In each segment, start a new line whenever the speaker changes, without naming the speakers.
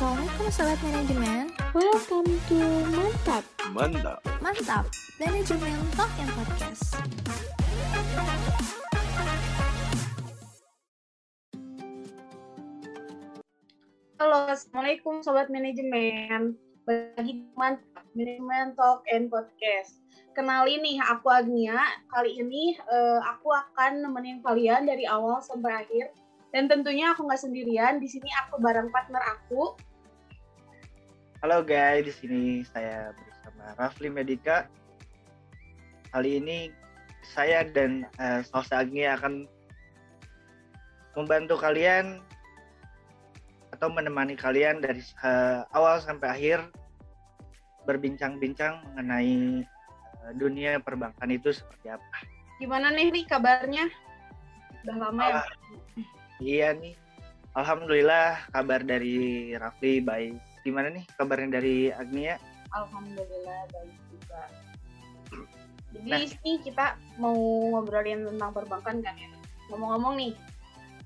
Assalamualaikum Sobat Manajemen.
Welcome to Mantap.
Mantap.
Mantap, Manajemen Talk and Podcast.
Halo, Assalamualaikum Sobat Manajemen. Bagi Mantap, Manajemen Talk and Podcast. Kenalin nih, aku Agnia. Kali ini eh, aku akan nemenin kalian dari awal sampai akhir. Dan tentunya aku nggak sendirian, di sini aku bareng partner aku
Halo guys, di sini saya bersama Rafli Medika. Kali ini saya dan uh, Salsa Agni akan membantu kalian atau menemani kalian dari uh, awal sampai akhir berbincang-bincang mengenai uh, dunia perbankan itu seperti apa.
Gimana nih, Ri, kabarnya? Udah lama ya?
Ah, Iya nih, Alhamdulillah kabar dari Rafli baik. Gimana nih kabarnya dari Agnia?
Alhamdulillah baik juga. Jadi
Nah.
ini kita mau ngobrolin tentang perbankan kan ya. Ngomong-ngomong nih,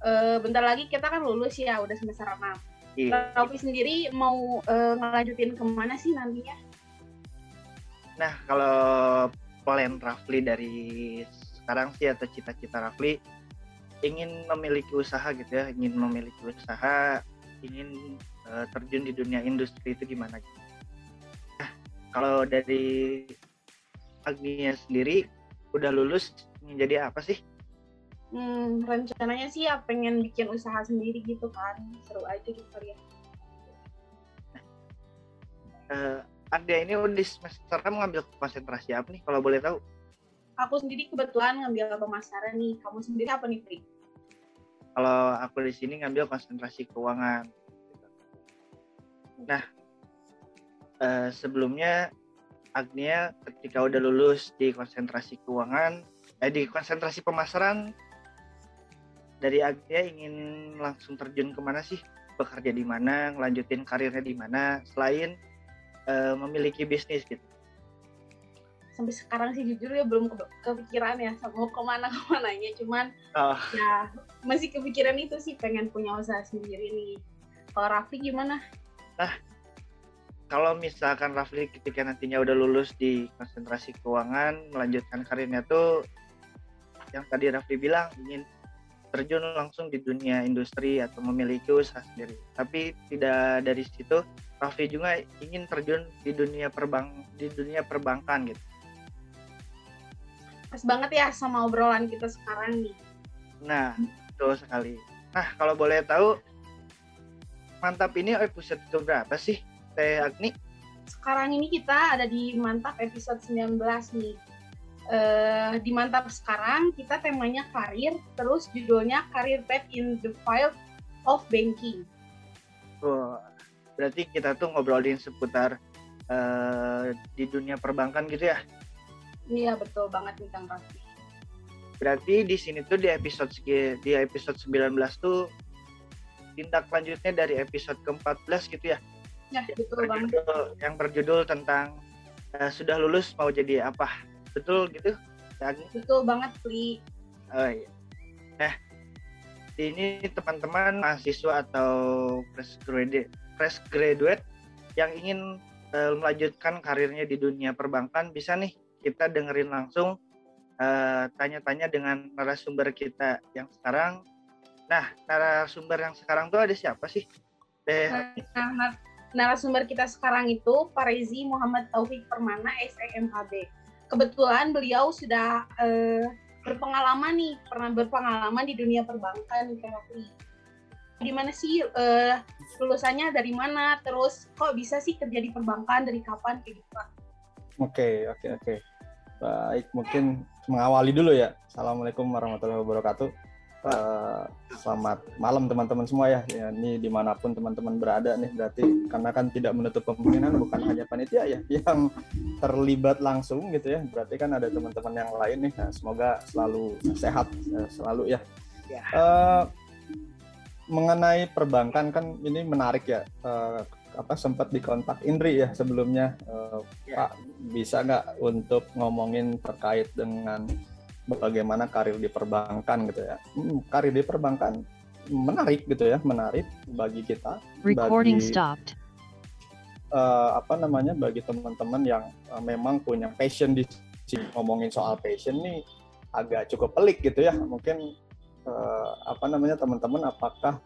eh, bentar lagi kita kan lulus ya, udah semester 6.
Iya.
Raffi sendiri mau eh, ngelanjutin ke mana sih nantinya?
Nah, kalau plan Rafli dari sekarang sih atau cita-cita Rafli ingin memiliki usaha gitu ya, ingin memiliki usaha, ingin eh, terjun di dunia industri itu gimana gitu. Nah, kalau dari Agnia sendiri udah lulus ingin jadi apa sih?
Hmm, rencananya sih ya pengen bikin usaha sendiri gitu kan. Seru aja gitu kali ya.
Eh, Agnia ini udah semester enam ngambil konsentrasi apa nih kalau boleh tahu?
Aku sendiri kebetulan ngambil pemasaran nih. Kamu sendiri apa nih, Pri?
Kalau aku di sini ngambil konsentrasi keuangan. Nah, eh, sebelumnya Agnia ketika udah lulus di konsentrasi keuangan, eh di konsentrasi pemasaran, dari Agnia ingin langsung terjun ke mana sih? Bekerja di mana, ngelanjutin karirnya di mana, selain eh, memiliki bisnis gitu.
Sampai sekarang sih jujur ya belum ke- kepikiran ya mau ke mana ke mananya. Cuman
Oh,
ya masih kepikiran itu sih pengen punya usaha sendiri nih. Kalau Raffi gimana?
Kalau misalkan Rafli ketika nantinya udah lulus di konsentrasi keuangan melanjutkan karirnya tuh yang tadi Rafli bilang ingin terjun langsung di dunia industri atau memiliki usaha sendiri. Tapi tidak dari situ Rafli juga ingin terjun di dunia perbang di dunia perbankan gitu.
Pas banget ya sama obrolan kita sekarang nih.
nah betul sekali. Nah kalau boleh tahu mantap ini episode ke berapa sih Teh Agni
Sekarang ini kita ada di Mantap episode 19 nih. Eh, di Mantap sekarang kita temanya karir, terus judulnya Career Path in the Field of Banking.
Wah, berarti kita tuh ngobrolin seputar eh, di dunia perbankan gitu ya.
Iya betul banget nih Kang Raffi.
Berarti di sini tuh di episode di episode 19 tuh tindak lanjutnya dari episode ke-14 gitu ya.
Ya betul banget.
Yang berjudul tentang eh, sudah lulus mau jadi apa. Betul gitu? Agni?
Betul banget, Pri.
Oh iya. Nah, ini teman-teman mahasiswa atau fresh graduate, fresh graduate yang ingin eh, melanjutkan karirnya di dunia perbankan bisa nih kita dengerin langsung tanya-tanya dengan narasumber kita yang sekarang. Nah, narasumber yang sekarang tuh ada siapa sih? Eh,
Nah, nar- narasumber kita sekarang itu Parezi Muhammad Taufik Permana SEMKB. Kebetulan beliau sudah eh, berpengalaman nih, pernah berpengalaman di dunia perbankan Raffi. Di mana sih eh, lulusannya dari mana? Terus kok bisa sih kerja di perbankan dari kapan kayak gitu? Pak?
Oke, oke, oke. Baik, mungkin mengawali dulu ya. Assalamualaikum warahmatullahi wabarakatuh. Eh, selamat malam teman-teman semua ya. ya. Ini di mana pun teman-teman berada nih, berarti karena kan tidak menutup kemungkinan bukan hanya panitia ya yang terlibat langsung gitu ya. Berarti kan ada teman-teman yang lain nih. Nah, semoga selalu sehat eh, selalu ya.
Ya.
Eh, mengenai perbankan kan ini menarik ya. Eh, apa sempat dikontak Indri ya sebelumnya
Ya.
Pak bisa nggak untuk ngomongin terkait dengan bagaimana karir di perbankan gitu ya? Hmm, karir di perbankan menarik gitu ya, menarik bagi kita,
Recording
bagi
stopped.
eh, apa namanya bagi teman-teman yang eh, memang punya passion di sini. ngomongin soal passion nih agak cukup pelik gitu ya. Mungkin eh, apa namanya teman-teman apakah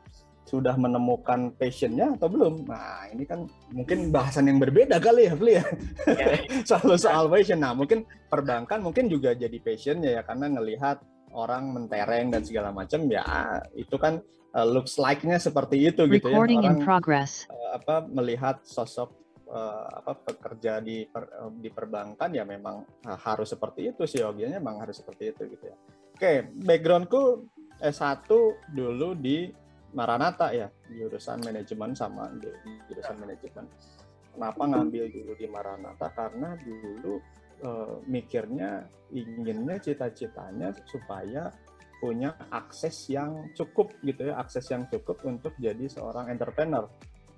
sudah menemukan passionnya atau belum? Nah ini kan mungkin bahasan yang berbeda kali ya, Fli ya. Selalu soal passion. Nah mungkin perbankan mungkin juga jadi passionnya ya karena ngelihat orang mentereng dan segala macam ya itu kan uh, looks like-nya seperti itu gitu ya
Recording in
orang
progress.
uh, apa melihat sosok uh, apa pekerja di per- uh, di perbankan ya memang uh, harus seperti itu sih yogianya memang harus seperti itu gitu ya. Oke, backgroundku S1 dulu di Maranatha ya, jurusan manajemen sama di jurusan manajemen. Kenapa ngambil dulu di Maranatha? Karena dulu eh, mikirnya inginnya cita-citanya supaya punya akses yang cukup gitu ya, akses yang cukup untuk jadi seorang entrepreneur.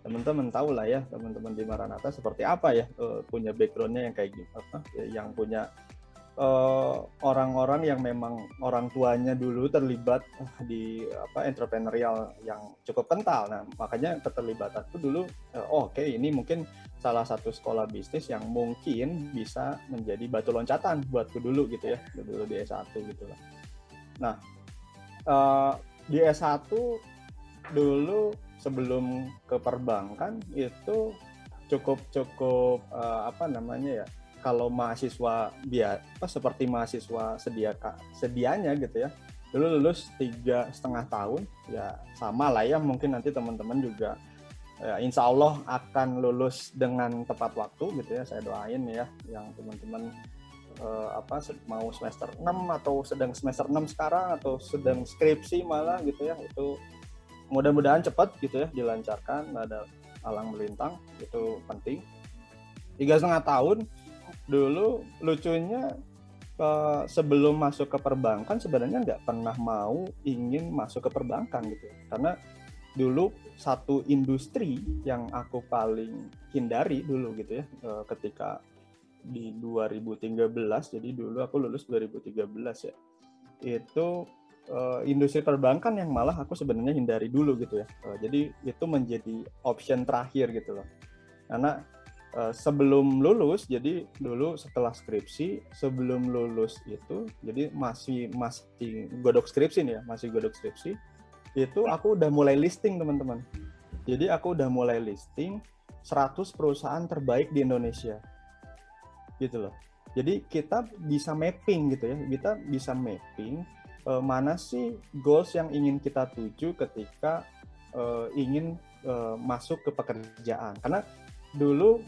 Teman-teman tahu lah ya, teman-teman di Maranatha seperti apa ya, eh, punya backgroundnya yang kayak gitu, apa, yang punya eh, orang-orang yang memang orang tuanya dulu terlibat eh, di apa entrepreneurial yang cukup kental. Nah, makanya keterlibatanku dulu eh, oh, oke ini mungkin salah satu sekolah bisnis yang mungkin bisa menjadi batu loncatan buatku dulu gitu ya, dulu di S1 gitu lah. Nah, eh, di S1 dulu sebelum ke perbankan itu cukup cukup eh, apa namanya ya kalau mahasiswa biar apa seperti mahasiswa sedia sedianya gitu ya dulu lulus tiga setengah tahun ya sama lah ya mungkin nanti teman-teman juga ya, insya Allah akan lulus dengan tepat waktu gitu ya saya doain ya yang teman-teman eh, apa mau semester 6 atau sedang semester 6 sekarang atau sedang skripsi malah gitu ya itu mudah-mudahan cepat gitu ya dilancarkan ada alang melintang itu penting. Tiga setengah tahun dulu lucunya eh, sebelum masuk ke perbankan sebenarnya nggak pernah mau ingin masuk ke perbankan gitu. Karena dulu satu industri yang aku paling hindari dulu gitu ya eh, ketika di 2013 jadi dulu aku lulus 2013 ya itu eh, industri perbankan yang malah aku sebenarnya hindari dulu gitu ya. Eh, jadi itu menjadi option terakhir gitu loh. Karena eh, sebelum lulus jadi dulu setelah skripsi sebelum lulus itu jadi masih masih godok skripsi nih ya masih godok skripsi itu aku udah mulai listing teman-teman. Jadi aku udah mulai listing 100 perusahaan terbaik di Indonesia. Gitu loh. Jadi kita bisa mapping gitu ya kita bisa mapping eh, mana sih goals yang ingin kita tuju ketika eh, ingin masuk ke pekerjaan. Karena dulu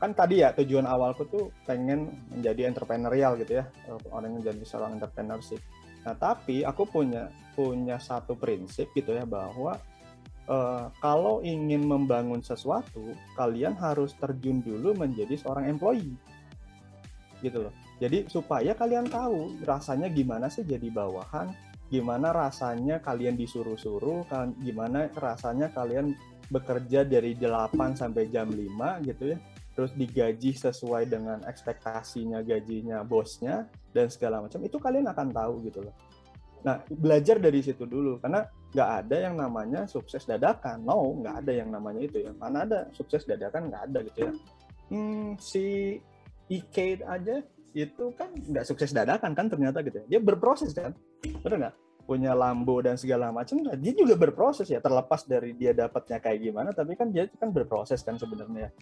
kan tadi ya tujuan awalku tuh pengen menjadi entrepreneurial gitu ya. Eh, orang yang jadi seorang entrepreneurship nah tapi aku punya punya satu prinsip gitu ya bahwa eh, kalau ingin membangun sesuatu kalian harus terjun dulu menjadi seorang employee. Gitu loh. Jadi supaya kalian tahu rasanya gimana sih jadi bawahan gimana rasanya kalian disuruh-suruh kan gimana rasanya kalian bekerja dari 8 sampai jam 5 gitu ya. Terus digaji sesuai dengan ekspektasinya gajinya bosnya dan segala macam itu kalian akan tahu gitu loh. Nah belajar dari situ dulu karena nggak ada yang namanya sukses dadakan. No nggak ada yang namanya itu ya. Mana ada sukses dadakan nggak ada gitu ya. Hmm, si Ike aja itu kan nggak sukses dadakan kan ternyata gitu ya. Dia berproses kan benar nggak? Punya Lambo dan segala macam nah, dia juga berproses ya terlepas dari dia dapatnya kayak gimana tapi kan dia kan berproses kan sebenarnya.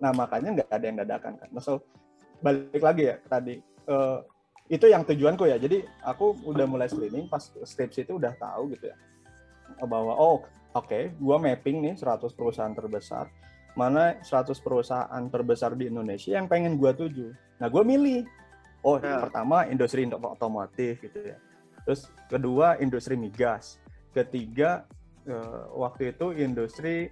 Nah makanya nggak ada yang dadakan kan. Nah, so balik lagi ya tadi eh, itu yang tujuanku ya. Jadi aku udah mulai screening pas skripsi itu udah tahu gitu ya bahwa oh oke gua mapping nih 100 perusahaan terbesar mana 100 perusahaan terbesar di Indonesia yang pengen gua tuju. Nah gua milih. Oh
Ya.
pertama industri otomotif gitu ya. Terus kedua industri migas. Ketiga eh, waktu itu industri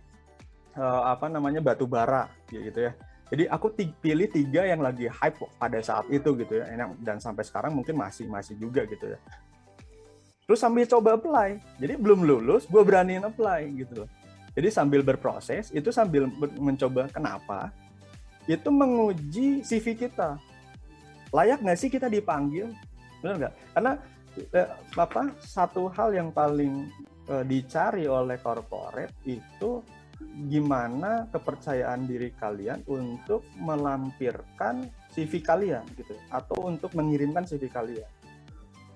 eh, apa namanya batu bara gitu ya. Jadi aku pilih tiga yang lagi hype pada saat itu gitu ya. Enak- dan sampai sekarang mungkin masih masih juga gitu ya. Terus sambil coba apply. Jadi belum lulus gue beraniin apply gitu loh jadi sambil berproses itu sambil mencoba kenapa itu menguji CV kita layak nggak sih kita dipanggil benar nggak karena eh, apa satu hal yang paling uh, dicari oleh corporate itu gimana kepercayaan diri kalian untuk melampirkan CV kalian gitu atau untuk mengirimkan CV kalian.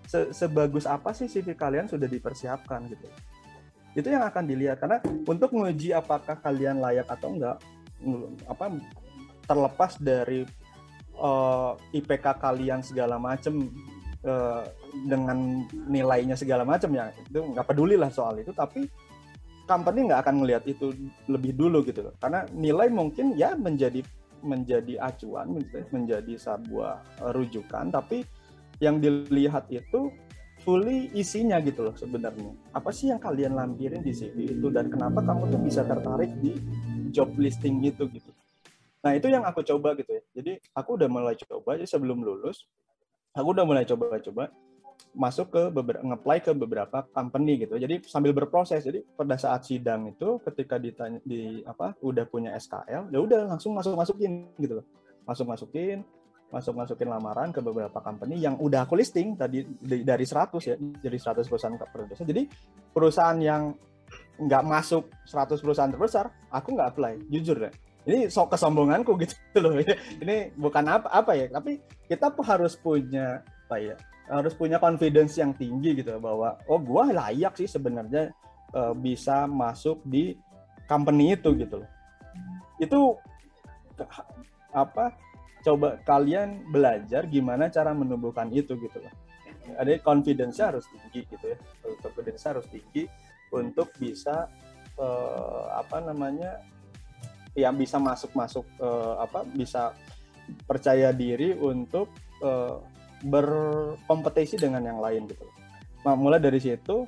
Se Sebagus apa sih CV kalian sudah dipersiapkan gitu. Itu yang akan dilihat. Karena untuk menguji apakah kalian layak atau enggak apa terlepas dari uh, eh, IPK kalian segala macam uh, dengan nilainya segala macam ya itu nggak peduli lah soal itu. Tapi company nggak akan melihat itu lebih dulu gitu loh. Karena nilai mungkin ya menjadi menjadi acuan menjadi sebuah eh, rujukan. Tapi yang dilihat itu fully isinya gitu loh sebenarnya apa sih yang kalian lampirin di CV itu dan kenapa kamu tuh bisa tertarik di job listing itu gitu nah itu yang aku coba gitu ya jadi aku udah mulai coba jadi sebelum lulus aku udah mulai coba-coba masuk ke beberapa ngeplay ke beberapa company gitu. Jadi sambil berproses. Jadi pada saat sidang itu ketika ditanya di apa udah punya SKL, ya udah langsung masuk masukin gitu loh. Masuk masukin, masuk masukin lamaran ke beberapa company yang udah aku listing tadi dari 100 ya. Jadi 100 perusahaan terbesar. Jadi perusahaan yang nggak masuk 100 perusahaan terbesar, aku nggak apply, jujur deh. Ini sok kesombonganku gitu loh. Ini bukan apa apa ya, tapi kita harus punya apa ya harus punya confidence yang tinggi gitu bahwa oh gua layak sih sebenarnya uh, bisa masuk di company itu gitu loh. Itu apa coba kalian belajar gimana cara menumbuhkan itu gitu loh. Ada confidence harus tinggi gitu ya. Confidence harus tinggi untuk bisa uh, apa namanya yang bisa masuk-masuk uh, apa bisa percaya diri untuk uh, berkompetisi dengan yang lain gitu. Nah, mulai dari situ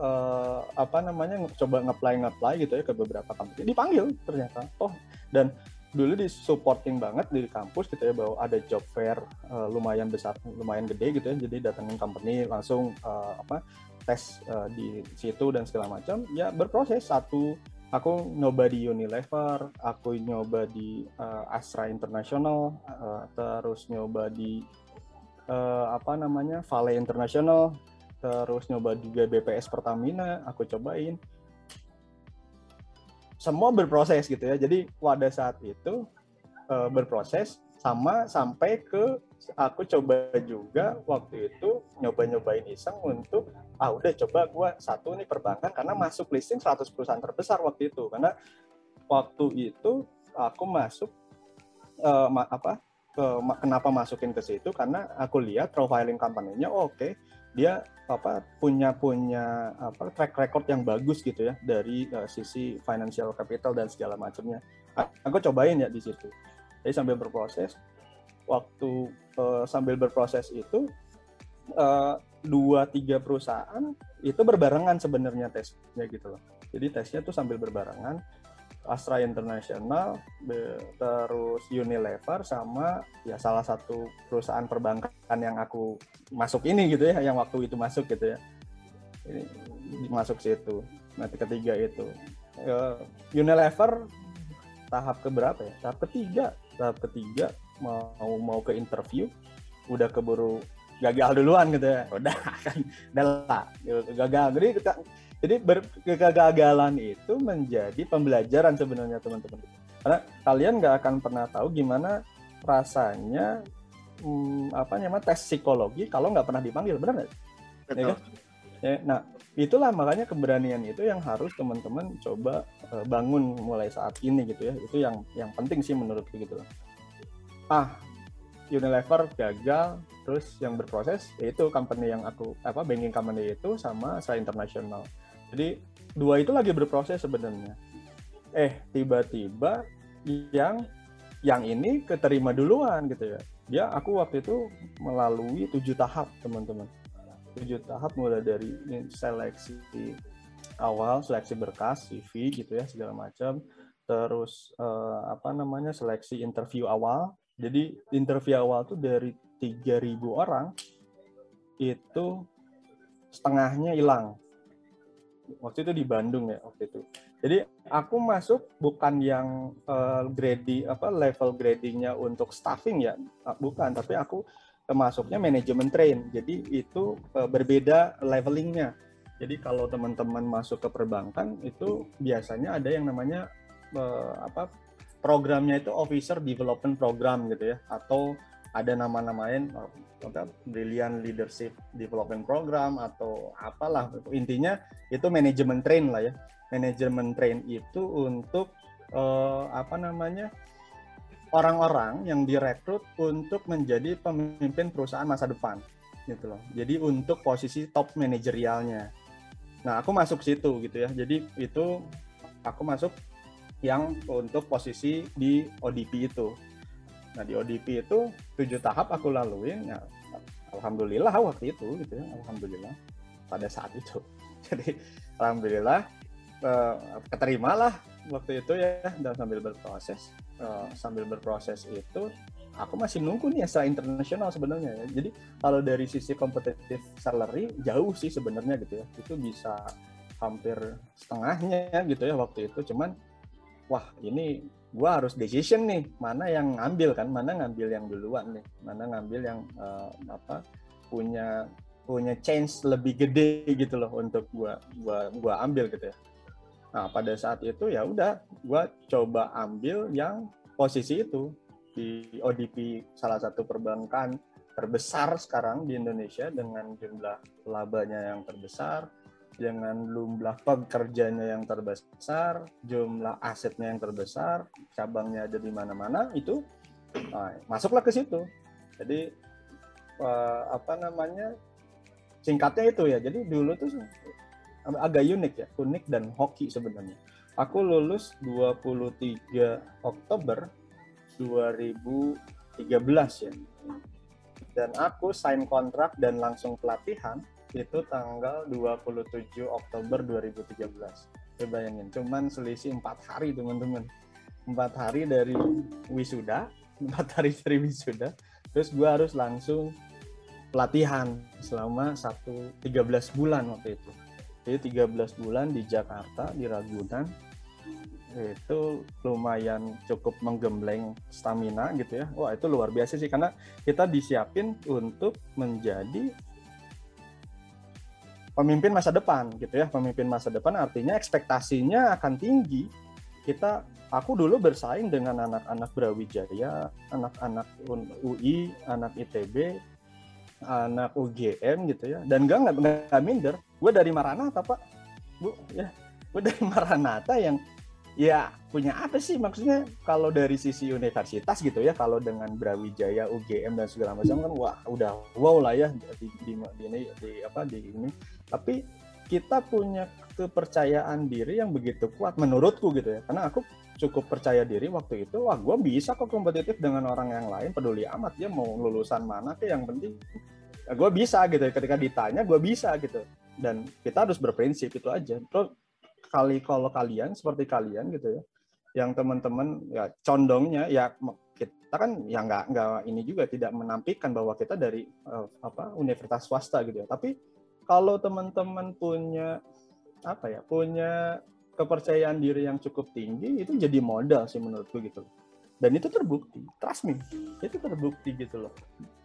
uh, apa namanya coba ngeplay ngeplay gitu ya ke beberapa kampus. Dipanggil ternyata. Oh, dan dulu di supporting banget di kampus gitu ya bahwa ada job fair uh, lumayan besar, lumayan gede gitu ya. Jadi datangin company langsung uh, apa tes uh, di situ dan segala macam. Ya berproses satu aku nyoba di Unilever, aku nyoba di uh, Astra International, uh, terus nyoba di uh, apa namanya Vale International terus nyoba juga BPS Pertamina aku cobain semua berproses gitu ya jadi pada saat itu uh, berproses sama sampai ke aku coba juga waktu itu nyoba-nyobain iseng untuk ah udah coba gua satu nih perbankan karena masuk listing 100 perusahaan terbesar waktu itu karena waktu itu aku masuk uh, apa ke kenapa masukin ke situ karena aku lihat profiling company-nya oh, oke okay. Dia apa punya punya apa track record yang bagus gitu ya dari uh, sisi financial capital dan segala macamnya. Aku cobain ya di situ. Jadi sambil berproses waktu uh, sambil berproses itu uh, dua tiga perusahaan itu berbarengan sebenarnya tesnya gitu loh. Jadi tesnya tuh sambil berbarengan Astra International, terus Unilever sama ya salah satu perusahaan perbankan yang aku masuk ini gitu ya, yang waktu itu masuk gitu ya. Ini masuk situ. Nanti ketiga itu uh, Unilever tahap keberapa ya? Tahap ketiga. Tahap ketiga mau mau ke interview udah keburu gagal duluan gitu ya. Udah kan udah lah gagal. Jadi jadi kegagalan itu menjadi pembelajaran sebenarnya teman-teman. Karena kalian nggak akan pernah tahu gimana rasanya hmm, apa namanya tes psikologi kalau nggak pernah dipanggil, benar nggak? Ya, kan? ya, nah itulah makanya keberanian itu yang harus teman-teman coba uh, bangun mulai saat ini gitu ya. Itu yang yang penting sih menurutku gitu. Ah, Unilever gagal, terus yang berproses yaitu company yang aku apa banking company itu sama saya internasional jadi dua itu lagi berproses sebenarnya. Eh tiba-tiba yang yang ini keterima duluan gitu ya. Dia aku waktu itu melalui tujuh tahap teman-teman. Tujuh tahap mulai dari seleksi awal, seleksi berkas, CV gitu ya segala macam. Terus eh, apa namanya seleksi interview awal. Jadi interview awal tuh dari 3.000 orang itu setengahnya hilang waktu itu di Bandung ya waktu itu. Jadi aku masuk bukan yang uh, grade apa level gradingnya untuk staffing ya, ah, bukan. Tapi aku masuknya manajemen train. Jadi itu uh, berbeda levelingnya. Jadi kalau teman-teman masuk ke perbankan itu biasanya ada yang namanya eh, apa programnya itu Officer Development Program gitu ya atau ada nama-nama lain eh, apa Brilliant Leadership Development Program atau apalah intinya itu manajemen train lah ya. Manajemen train itu untuk eh, apa namanya orang-orang yang direkrut untuk menjadi pemimpin perusahaan masa depan gitu loh. Jadi untuk posisi top manajerialnya. Nah, aku masuk situ gitu ya. Jadi itu aku masuk yang untuk posisi di ODP itu. Nah, di ODP itu tujuh tahap aku laluin. Ya, alhamdulillah waktu itu gitu ya. Alhamdulillah pada saat itu. Jadi alhamdulillah eh, keterimalah waktu itu ya dan sambil berproses eh, sambil berproses itu aku masih nunggu nih asa internasional sebenarnya ya. Jadi kalau dari sisi kompetitif salary jauh sih sebenarnya gitu ya. Itu bisa hampir setengahnya gitu ya waktu itu. Cuman wah ini gua harus decision nih mana yang ngambil kan, mana ngambil yang duluan nih, mana ngambil yang uh, apa punya punya change lebih gede gitu loh untuk gua gua gua ambil gitu ya. Nah, pada saat itu ya udah gua coba ambil yang posisi itu di ODP salah satu perbankan terbesar sekarang di Indonesia dengan jumlah labanya yang terbesar, dengan jumlah pekerjanya yang terbesar, jumlah asetnya yang terbesar, cabangnya ada di mana-mana itu nah, masuklah ke situ. Jadi uh, apa namanya singkatnya itu ya. Jadi dulu tuh agak unik ya, unik dan hoki sebenarnya. Aku lulus 23 Oktober 2013 ya. Dan aku sign kontrak dan langsung pelatihan itu tanggal 27 Oktober 2013. Coba bayangin, cuman selisih empat hari teman-teman. Empat hari dari wisuda, empat hari dari wisuda, terus gue harus langsung pelatihan selama satu 13 bulan waktu itu. Jadi 13 bulan di Jakarta, di Ragunan, itu lumayan cukup menggembleng stamina gitu ya. Wah itu luar biasa sih karena kita disiapin untuk menjadi pemimpin masa depan gitu ya. Pemimpin masa depan artinya ekspektasinya akan tinggi. Kita aku dulu bersaing dengan anak-anak Brawijaya, anak-anak UI, anak ITB, anak UGM gitu ya. Dan enggak enggak minder. Gue dari Maranatha pak, bu ya. Gue dari Maranatha yang ya punya apa sih maksudnya kalau dari sisi universitas gitu ya kalau dengan Brawijaya UGM dan segala macam kan wah udah wow lah ya di, di, di di apa di ini tapi kita punya kepercayaan diri yang begitu kuat menurutku gitu ya. Karena aku cukup percaya diri waktu itu wah gue bisa kok kompetitif dengan orang yang lain peduli amat ya mau lulusan mana ke yang penting ya gue bisa gitu ya. Ketika ditanya gue bisa gitu. Dan kita harus berprinsip itu aja. Terus kali kalau kalian seperti kalian gitu ya yang teman-teman ya condongnya ya kita kan ya nggak nggak ini juga tidak menampilkan bahwa kita dari uh, apa universitas swasta gitu ya. Tapi kalau teman-teman punya apa ya punya kepercayaan diri yang cukup tinggi itu jadi modal sih menurutku gitu dan itu terbukti trust me itu terbukti gitu loh.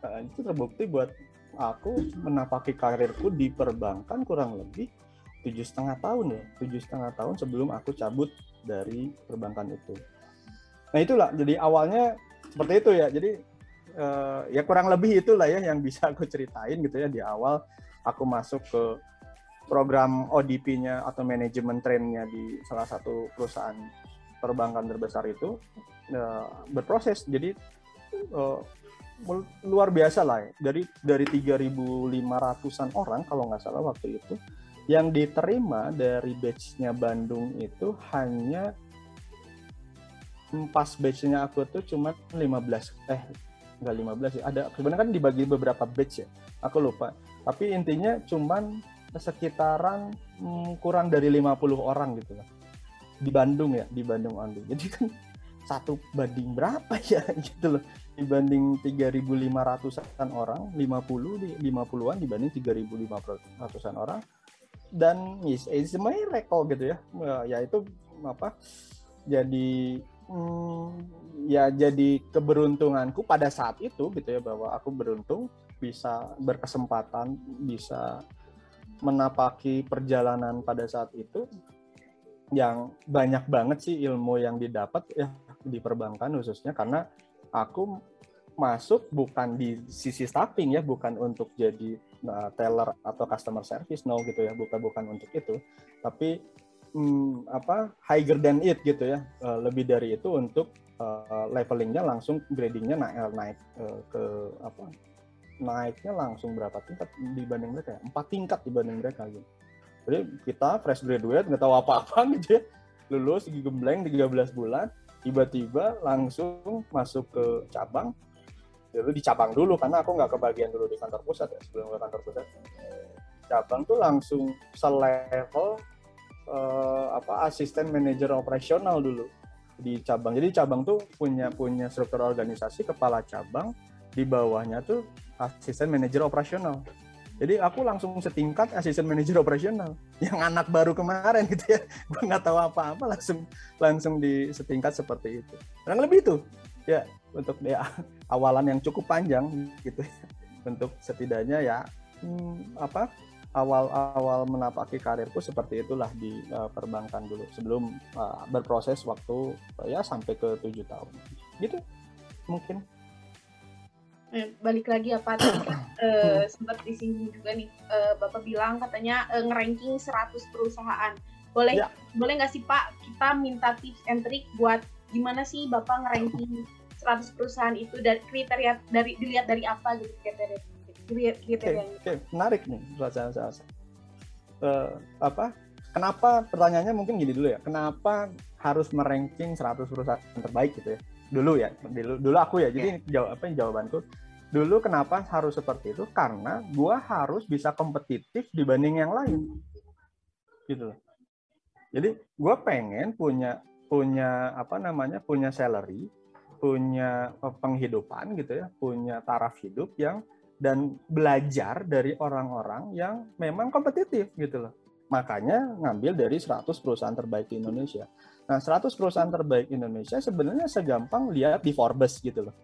Nah, itu terbukti buat aku menapaki karirku di perbankan kurang lebih tujuh setengah tahun ya tujuh setengah tahun sebelum aku cabut dari perbankan itu. Nah itulah jadi awalnya seperti itu ya. Jadi uh, ya kurang lebih itulah ya yang bisa aku ceritain gitu ya di awal aku masuk ke program ODP-nya atau manajemen trainnya di salah satu perusahaan perbankan terbesar itu uh, berproses. Jadi uh, luar biasa lah ya. dari dari 3.500an orang kalau nggak salah waktu itu yang diterima dari batch-nya Bandung itu hanya pas batch-nya aku tuh cuma 15 eh enggak 15 ya ada sebenarnya kan dibagi beberapa batch ya. Aku lupa tapi intinya cuman sekitaran hmm, kurang dari 50 orang gitu lah. Di Bandung ya di Bandung Andi jadi kan satu banding berapa ya gitu loh. Dibanding 3.500-an orang 50 di 50-an dibanding 3.500-an orang. Dan is it's my record gitu ya. Ya itu apa jadi hmm, ya jadi keberuntunganku pada saat itu gitu ya bahwa aku beruntung bisa berkesempatan bisa menapaki perjalanan pada saat itu yang banyak banget sih ilmu yang didapat ya di perbankan khususnya karena aku masuk bukan di sisi staffing ya, bukan untuk jadi uh, teller atau customer service, no gitu ya, bukan bukan untuk itu, tapi hmm, apa higher than it gitu ya, uh, lebih dari itu untuk uh, levelingnya langsung gradingnya naik naik uh, ke apa naiknya langsung berapa tingkat dibanding mereka? Ya? Empat tingkat dibanding mereka gitu. Jadi kita fresh graduate nggak tahu apa-apa gitu ya, lulus gembleng 13 bulan, tiba-tiba langsung masuk ke cabang dulu di cabang dulu karena aku nggak kebagian dulu di kantor pusat ya sebelum ke kantor pusat cabang tuh langsung selevel uh, apa asisten manajer operasional dulu di cabang jadi cabang tuh punya punya struktur organisasi kepala cabang di bawahnya tuh asisten manajer operasional. Jadi aku langsung setingkat asisten manajer operasional. Yang anak baru kemarin gitu ya. Gue nggak tahu apa-apa langsung langsung di setingkat seperti itu. Kurang lebih itu. Ya untuk ya awalan yang cukup panjang gitu untuk setidaknya ya hmm, apa awal-awal menapaki karirku seperti itulah di uh, perbankan dulu. Sebelum uh, berproses waktu uh, ya sampai ke tujuh tahun. Gitu mungkin
eh, balik lagi apa tadi kan uh, sempat disinggung juga nih uh, bapak bilang katanya uh, ngeranking 100 perusahaan boleh ya. boleh nggak sih pak kita minta tips and trick buat gimana sih bapak ngeranking 100 perusahaan itu dari kriteria dari dilihat dari apa gitu kriteria kriteria
Oke, okay, okay. menarik nih pertanyaan saya. Uh, apa? Kenapa pertanyaannya mungkin gini dulu ya. Kenapa harus meranking 100 perusahaan terbaik gitu ya? Dulu ya, dulu, dulu aku ya. Jadi yeah. jawab apa yang jawabanku dulu kenapa harus seperti itu? Karena gua harus bisa kompetitif dibanding yang lain. Gitu loh. Jadi gua pengen punya punya apa namanya? punya salary punya eh, penghidupan gitu ya, punya taraf hidup yang dan belajar dari orang-orang yang memang kompetitif gitu loh. Makanya ngambil dari 100 perusahaan terbaik di Indonesia. Nah, 100 perusahaan terbaik Indonesia sebenarnya segampang lihat di Forbes gitu loh.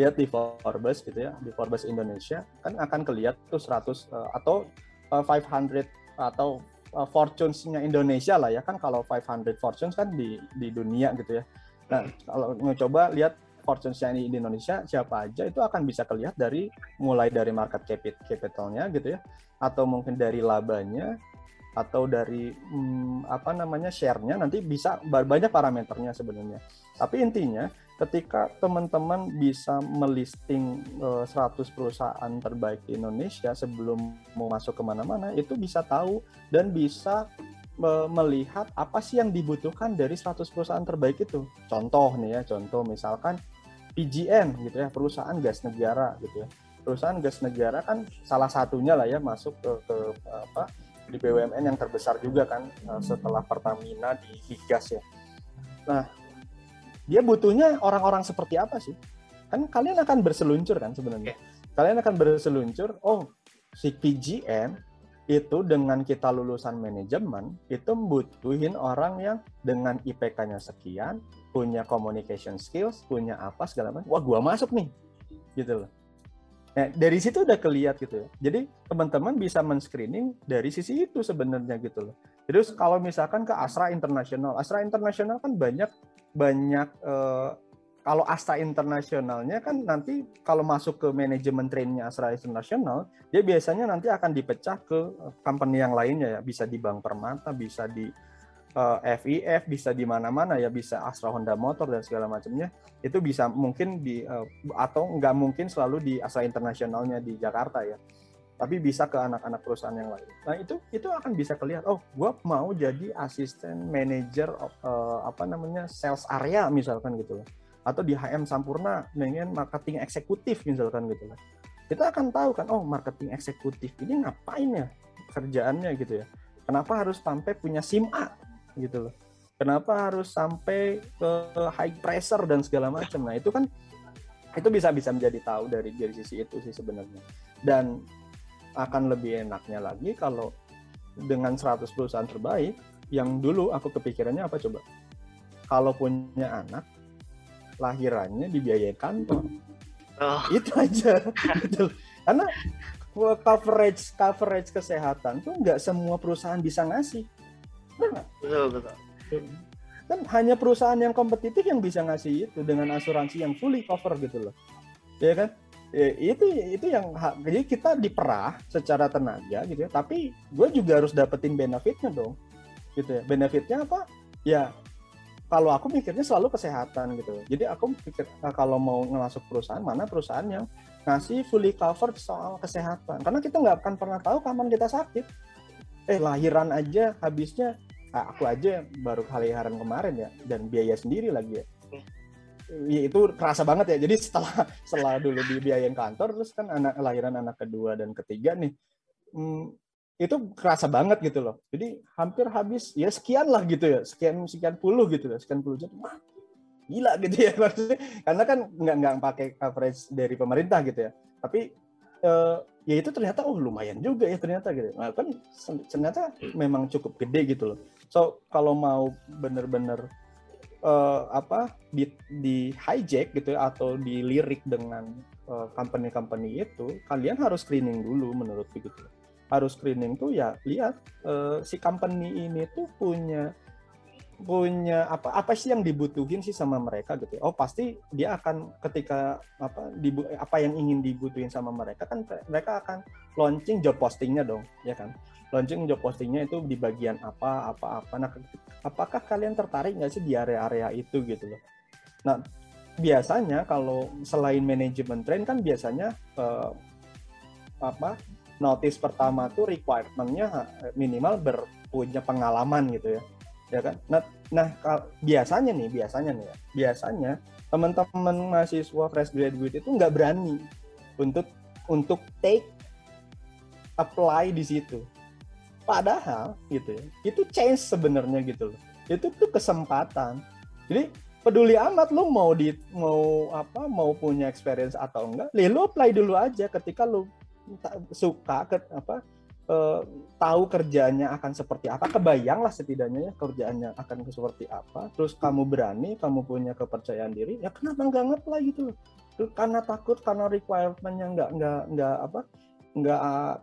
Lihat di Forbes gitu ya, di Forbes Indonesia kan akan kelihat tuh 100 uh, eh, atau uh, eh, 500 atau uh, Fortunes-nya Indonesia lah ya kan kalau 500 Fortunes kan di di dunia gitu ya. Nah, kalau mau coba lihat fortune di Indonesia siapa aja itu akan bisa kelihatan dari mulai dari market capitalnya gitu ya atau mungkin dari labanya atau dari hmm, apa namanya share-nya nanti bisa banyak parameternya sebenarnya. Tapi intinya ketika teman-teman bisa melisting uh, eh, 100 perusahaan terbaik di Indonesia sebelum mau masuk ke mana-mana itu bisa tahu dan bisa melihat apa sih yang dibutuhkan dari 100 perusahaan terbaik itu. Contoh nih ya, contoh misalkan PGN gitu ya, perusahaan gas negara gitu ya. Perusahaan gas negara kan salah satunya lah ya masuk ke, ke apa di BUMN yang terbesar juga kan eh, setelah Pertamina di, di gas ya. Nah, dia butuhnya orang-orang seperti apa sih? Kan kalian akan berseluncur kan sebenarnya. Kalian akan berseluncur, oh si PGN itu dengan kita lulusan manajemen itu butuhin orang yang dengan IPK-nya sekian, punya communication skills, punya apa segala macam. Wah, gua masuk nih. Gitu loh. Nah, dari situ udah keliat gitu ya. Jadi teman-teman bisa men-screening dari sisi itu sebenarnya gitu loh. Terus kalau misalkan ke Astra Internasional, Astra Internasional kan banyak banyak eh, kalau Astra internasionalnya kan nanti kalau masuk ke manajemen trainnya Astra internasional, dia biasanya nanti akan dipecah ke company yang lainnya ya, bisa di Bank Permata, bisa di uh, eh, FIF, bisa di mana-mana ya, bisa Astra Honda Motor dan segala macamnya. Itu bisa mungkin di uh, atau nggak mungkin selalu di Astra internasionalnya di Jakarta ya. Tapi bisa ke anak-anak perusahaan yang lain. Nah itu itu akan bisa kelihatan. Oh, gue mau jadi asisten manager uh, apa namanya sales area misalkan gitu loh. Atau di HM Sampurna dengan marketing eksekutif misalkan gitu kan kita akan tahu kan oh marketing eksekutif ini ngapain ya kerjaannya gitu ya. Kenapa harus sampai punya SIM A gitu loh. Kenapa harus sampai ke high pressure dan segala macam. Nah itu kan itu bisa bisa menjadi tahu dari dari sisi itu sih sebenarnya. Dan akan lebih enaknya lagi kalau dengan 100 perusahaan terbaik yang dulu aku kepikirannya apa coba kalau punya anak lahirannya dibiayain kantor. Oh. Itu aja. gitu. Karena coverage coverage kesehatan tuh nggak semua perusahaan bisa ngasih. Benar
betul betul
kan hanya perusahaan yang kompetitif yang bisa ngasih itu dengan asuransi yang fully cover gitu loh ya kan Ya, itu itu yang jadi kita diperah secara tenaga gitu ya. Tapi gue juga harus dapetin benefitnya dong gitu ya. Benefitnya apa? Ya kalau aku mikirnya selalu kesehatan gitu. Jadi aku pikir nah, kalau mau masuk perusahaan mana perusahaan yang ngasih fully covered soal kesehatan? Karena kita nggak akan pernah tahu kapan kita sakit. Eh lahiran aja habisnya ah, aku aja baru kelahiran kemarin ya dan biaya sendiri lagi ya Ya, itu kerasa banget ya. Jadi setelah setelah dulu dibiayain kantor terus kan anak lahiran anak kedua dan ketiga nih hmm, itu kerasa banget gitu loh. Jadi hampir habis ya sekian lah gitu ya. Sekian sekian puluh gitu ya. Sekian puluh juta gila gitu ya. Maksudnya karena kan nggak nggak pakai coverage dari pemerintah gitu ya. Tapi eh, ya itu ternyata oh lumayan juga ya ternyata gitu nah, kan ternyata memang cukup gede gitu loh. So kalau mau bener-bener eh, apa di di hijack gitu ya, atau dilirik dengan eh, company-company itu kalian harus screening dulu menurut gitu harus screening tuh ya lihat eh, si company ini tuh punya punya apa apa sih yang dibutuhin sih sama mereka gitu ya. oh pasti dia akan ketika apa dibu, apa yang ingin dibutuhin sama mereka kan mereka akan launching job postingnya dong ya kan launching job postingnya itu di bagian apa apa apa. Nah apakah kalian tertarik nggak sih di area-area itu gitu loh? Nah biasanya kalau selain manajemen train kan biasanya eh, apa notice pertama tuh requirementnya eh, minimal berpunya pengalaman gitu ya. Ya kan? Nah nah biasanya nih biasanya nih ya biasanya teman-teman mahasiswa fresh graduate itu nggak berani untuk untuk take apply di situ padahal gitu ya itu change sebenarnya gitu loh. Itu tuh kesempatan. Jadi peduli amat lu mau di mau apa mau punya experience atau enggak ya lu apply dulu aja ketika lu suka ke apa eh, tahu kerjaannya akan seperti apa. Kebayang lah setidaknya ya kerjaannya akan seperti apa. Terus kamu berani kamu punya kepercayaan diri ya kenapa nggak nge-apply gitu karena takut karena requirementnya nggak nggak nggak apa nggak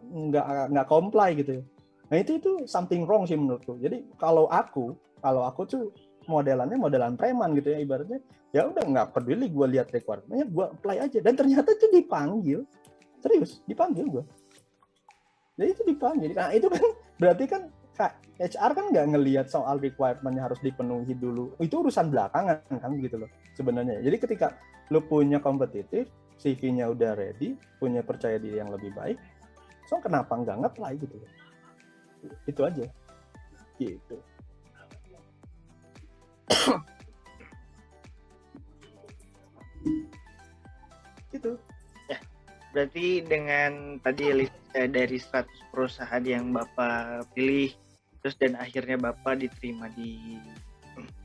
nggak nggak comply gitu ya nah itu itu something wrong sih menurutku. Jadi kalau aku kalau aku tuh modelannya modelan preman gitu ya ibaratnya ya udah nggak peduli gue lihat requirementnya gue apply aja. Dan ternyata tuh dipanggil serius dipanggil gue jadi itu dipanggil. Nah itu kan berarti kan HR kan nggak ngelihat soal requirementnya harus dipenuhi dulu. Itu urusan belakangan kan gitu loh sebenarnya. Jadi ketika lu punya kompetitif CV-nya udah ready punya percaya diri yang lebih baik so kenapa nggak nge-apply gitu loh itu aja. Gitu. Gitu
berarti dengan tadi list dari 100 perusahaan yang bapak pilih terus dan akhirnya bapak diterima di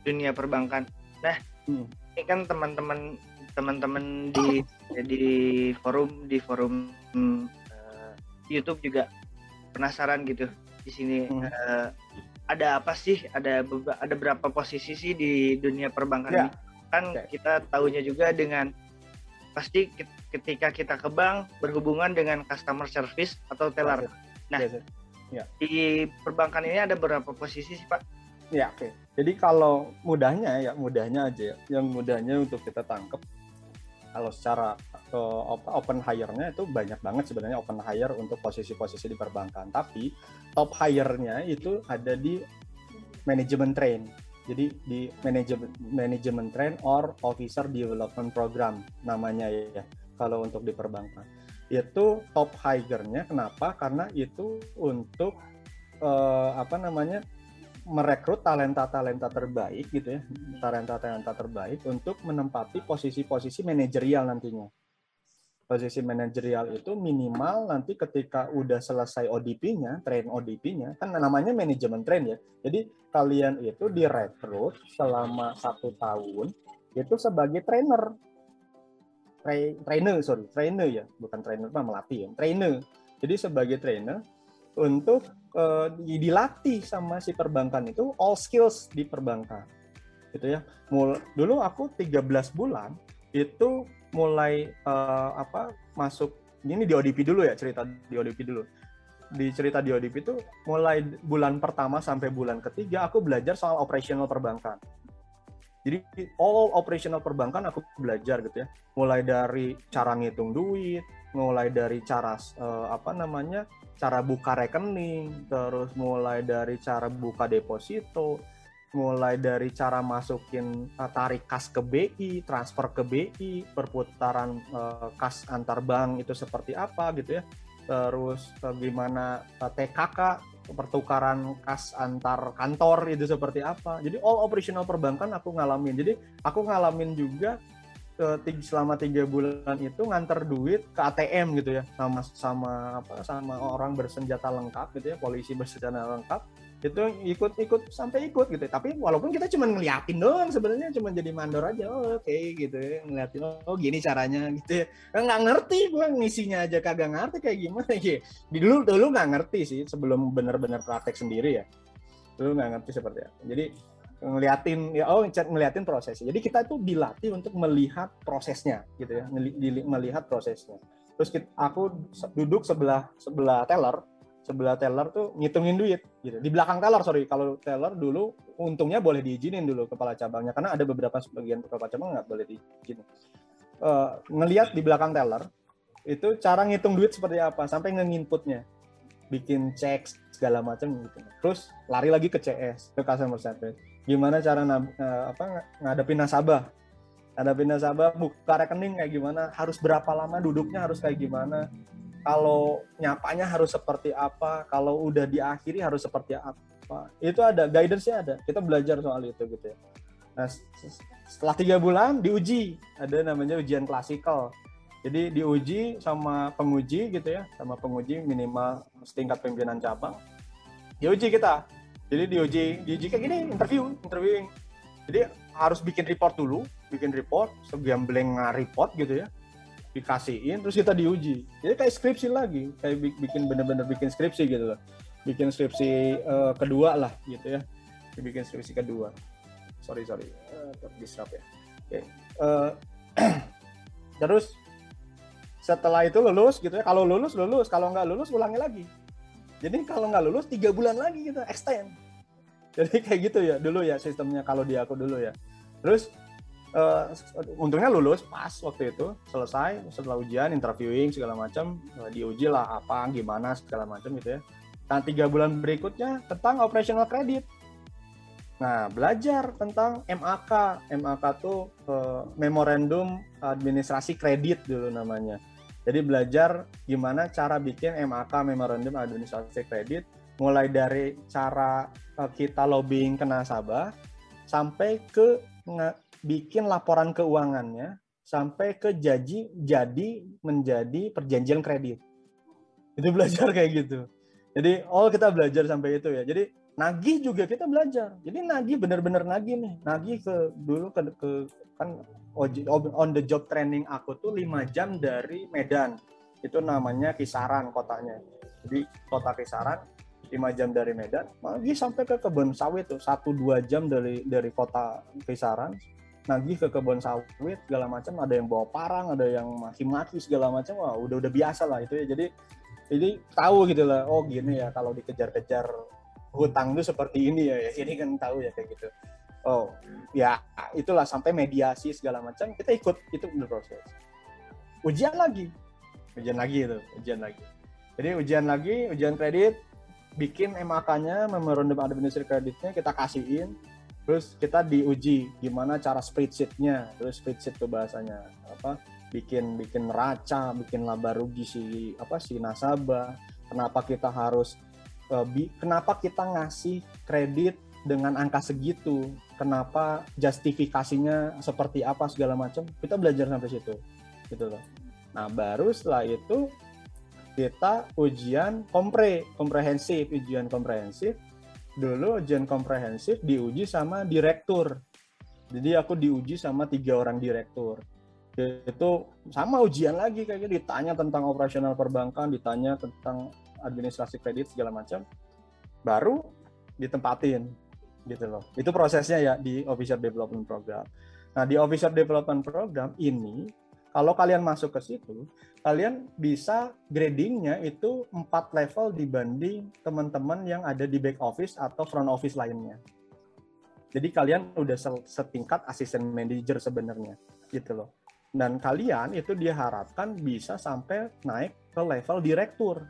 dunia perbankan. Nah
Hmm.
ini kan teman-teman teman-teman di di forum di forum hmm, YouTube juga penasaran gitu di sini
Hmm.
eh, ada apa sih ada ada berapa posisi sih di dunia perbankan
Ya.
ini kan
Oke.
kita tahunya juga dengan pasti ke- ketika kita ke bank berhubungan dengan customer service atau teller Nah.
Biasa.
di perbankan ini ada berapa posisi sih pak
Ya, oke. Jadi kalau mudahnya ya mudahnya aja ya. Yang mudahnya untuk kita tangkap kalau secara eh, op- open hire-nya itu banyak banget sebenarnya open hire untuk posisi-posisi di perbankan. Tapi top hire-nya itu ada di manajemen train. Jadi di manajemen manajemen train or officer development program namanya ya kalau untuk di perbankan. Itu top hire-nya kenapa? Karena itu untuk eh, apa namanya? Merekrut talenta-talenta terbaik gitu ya, talenta-talenta terbaik untuk menempati posisi-posisi manajerial nantinya. Posisi manajerial itu minimal nanti ketika udah selesai ODP-nya, train ODP-nya, kan namanya manajemen train ya. Jadi kalian itu direkrut selama satu tahun itu sebagai trainer. Tra- trainer, sorry, trainer ya, bukan trainer melatih ya, trainer. Jadi sebagai trainer untuk eh, dilatih sama si perbankan itu all skills di perbankan gitu ya. Mul dulu aku 13 bulan itu mulai eh, apa masuk ini di ODP dulu ya cerita di ODP dulu. Di cerita di ODP itu mulai bulan pertama sampai bulan ketiga aku belajar soal operasional perbankan. Jadi all operational perbankan aku belajar gitu ya. Mulai dari cara ngitung duit mulai dari cara uh, apa namanya cara buka rekening terus mulai dari cara buka deposito mulai dari cara masukin uh, tarik kas ke BI, transfer ke BI, perputaran uh, kas antar bank itu seperti apa gitu ya. Terus uh, gimana uh, TKK pertukaran kas antar kantor itu seperti apa. Jadi all operational perbankan aku ngalamin. Jadi aku ngalamin juga selama tiga bulan itu nganter duit ke ATM gitu ya sama sama apa sama orang bersenjata lengkap gitu ya polisi bersenjata lengkap itu ikut-ikut sampai ikut gitu. Tapi walaupun kita cuma ngeliatin doang sebenarnya cuma jadi mandor aja oh, oke okay, gitu ya ngeliatin oh gini caranya gitu ya. Nggak ngerti gua ngisinya aja kagak ngerti kayak gimana ya. Dulu dulu nggak ngerti sih sebelum benar-benar praktek sendiri ya. Dulu nggak ngerti seperti apa. Jadi ngeliatin ya oh ngeliatin prosesnya jadi kita tuh dilatih untuk melihat prosesnya gitu ya melihat prosesnya terus kita, aku duduk sebelah sebelah teller sebelah teller tuh ngitungin duit gitu. Di belakang teller sorry, kalau teller dulu untungnya boleh diizinin dulu kepala cabangnya karena ada beberapa sebagian kepala cabang nggak boleh diizinin. Uh, ngelihat di belakang teller itu cara ngitung duit seperti apa sampai nginputnya bikin cek segala macam gitu. Terus lari lagi ke CS ke customer service. Gimana cara uh, apa ngadepin nasabah? Ngadepin nasabah buka rekening kayak gimana? Harus berapa lama duduknya harus kayak gimana? kalau nyapanya harus seperti apa, kalau udah diakhiri harus seperti apa. Itu ada guidance-nya ada. Kita belajar soal itu gitu ya. Nah, setelah tiga bulan diuji, ada namanya ujian klasikal. Jadi diuji sama penguji gitu ya, sama penguji minimal setingkat pimpinan cabang. Diuji kita. Jadi diuji, diuji kayak gini, interview, interviewing. Jadi harus bikin report dulu, bikin report, segambling report gitu ya. Dikasihin terus kita diuji. Jadi kayak skripsi lagi kayak bikin bener-bener bikin skripsi gitu loh. Bikin skripsi uh, kedua lah gitu ya. Bikin skripsi kedua. Sorry sorry. Uh, ya. Oke okay. uh, eh, terus setelah itu lulus gitu ya. Kalau lulus lulus. Kalau nggak lulus ulangi lagi. Jadi kalau nggak lulus tiga bulan lagi kita extend jadi kayak gitu ya dulu ya sistemnya kalau di aku dulu ya. Terus uh, untungnya lulus pas waktu itu selesai setelah ujian interviewing segala macam uh, diuji lah apa gimana segala macam gitu ya. Nah tiga bulan berikutnya tentang operational credit. Nah belajar tentang MAK MAK tuh uh, memorandum administrasi kredit dulu namanya. Jadi belajar gimana cara bikin MAK memorandum administrasi kredit mulai dari cara kita lobbying ke nasabah sampai ke bikin laporan keuangannya sampai ke jadi jadi menjadi perjanjian kredit. Itu belajar kayak gitu. Jadi all kita belajar sampai itu ya. Jadi nagih juga kita belajar. Jadi nagih benar-benar nagih nih. Nagih ke dulu ke, ke kan on the job training aku tuh lima jam dari Medan. Itu namanya kisaran kotanya. Jadi kota kisaran 5 jam dari Medan, nagih sampai ke kebun sawit tuh. Satu dua jam dari dari kota kisaran. Nagih ke kebun sawit segala macam. Ada yang bawa parang ada yang maki-maki segala macam. Wah udah udah biasa lah itu ya. Jadi jadi tahu gitu lah oh gini ya kalau dikejar-kejar hutang itu seperti ini ya ini kan tahu ya kayak gitu. Oh ya itulah sampai mediasi segala macam. Kita ikut itu berproses ujian lagi. Ujian lagi itu ujian lagi. Jadi ujian lagi ujian kredit bikin MAK-nya memorandum administrasi kreditnya kita kasihin. Terus kita diuji gimana cara spreadsheetnya. Terus spreadsheet tuh bahasanya apa bikin bikin neraca bikin laba rugi si apa si nasabah. Kenapa kita harus uh, bi, kenapa kita ngasih kredit dengan angka segitu? Kenapa justifikasinya seperti apa segala macam? Kita belajar sampai situ. Gitu loh. Nah baru setelah itu kita ujian kompre komprehensif ujian komprehensif dulu ujian komprehensif diuji sama direktur. Jadi aku diuji sama tiga orang direktur. Itu sama ujian lagi kayaknya ditanya tentang operasional perbankan, ditanya tentang administrasi kredit segala macam. Baru ditempatin gitu loh. Itu prosesnya ya di Officer Development Program. Nah, di Officer Development Program ini kalau kalian masuk ke situ, kalian bisa gradingnya itu empat level dibanding teman-teman yang ada di back office atau front office lainnya. Jadi kalian udah setingkat asisten manager sebenarnya, gitu loh. Dan kalian itu diharapkan bisa sampai naik ke level direktur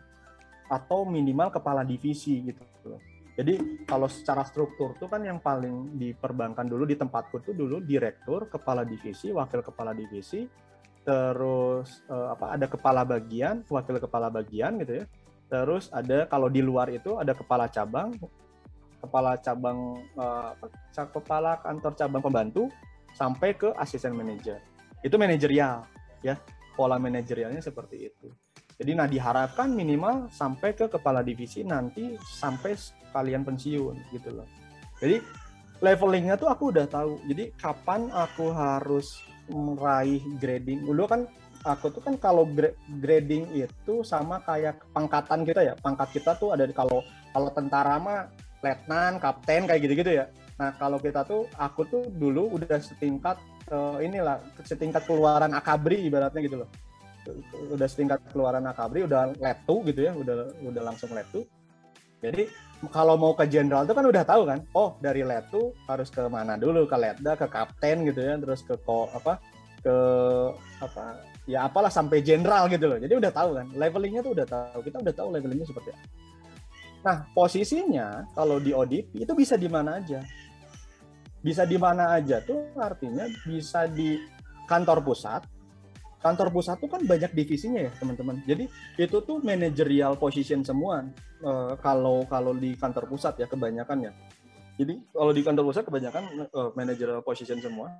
atau minimal kepala divisi gitu loh. Jadi kalau secara struktur tuh kan yang paling diperbankan dulu di tempatku tuh dulu direktur, kepala divisi, wakil kepala divisi, terus uh, apa ada kepala bagian, wakil kepala bagian gitu ya. Terus ada kalau di luar itu ada kepala cabang, kepala cabang uh, kepala kantor cabang pembantu sampai ke asisten manajer. Itu manajerial ya. Pola manajerialnya seperti itu. Jadi nah diharapkan minimal sampai ke kepala divisi nanti sampai kalian pensiun gitu loh. Jadi levelingnya tuh aku udah tahu. Jadi kapan aku harus meraih grading. Dulu kan aku tuh kan kalau grading itu sama kayak pangkatan kita ya. Pangkat kita tuh ada kalau kalau tentara mah letnan kapten kayak gitu-gitu ya. Nah kalau kita tuh aku tuh dulu udah setingkat uh, inilah setingkat keluaran akabri ibaratnya gitu loh. Udah setingkat keluaran akabri udah letu gitu ya udah udah langsung letu jadi kalau mau ke jenderal itu kan udah tahu kan, oh dari letu harus ke mana dulu, ke letda, ke kapten gitu ya, terus ke ko, apa ke apa ya apalah sampai jenderal gitu loh. Jadi udah tahu kan, levelingnya tuh udah tahu. Kita udah tahu levelingnya seperti apa. Nah posisinya kalau di ODP itu bisa di mana aja. Bisa di mana aja tuh artinya bisa di kantor pusat, kantor pusat tuh kan banyak divisinya ya teman-teman. Jadi itu tuh managerial position semua uh, kalau kalau di kantor pusat ya kebanyakan ya. Jadi kalau di kantor pusat kebanyakan uh, managerial position semua.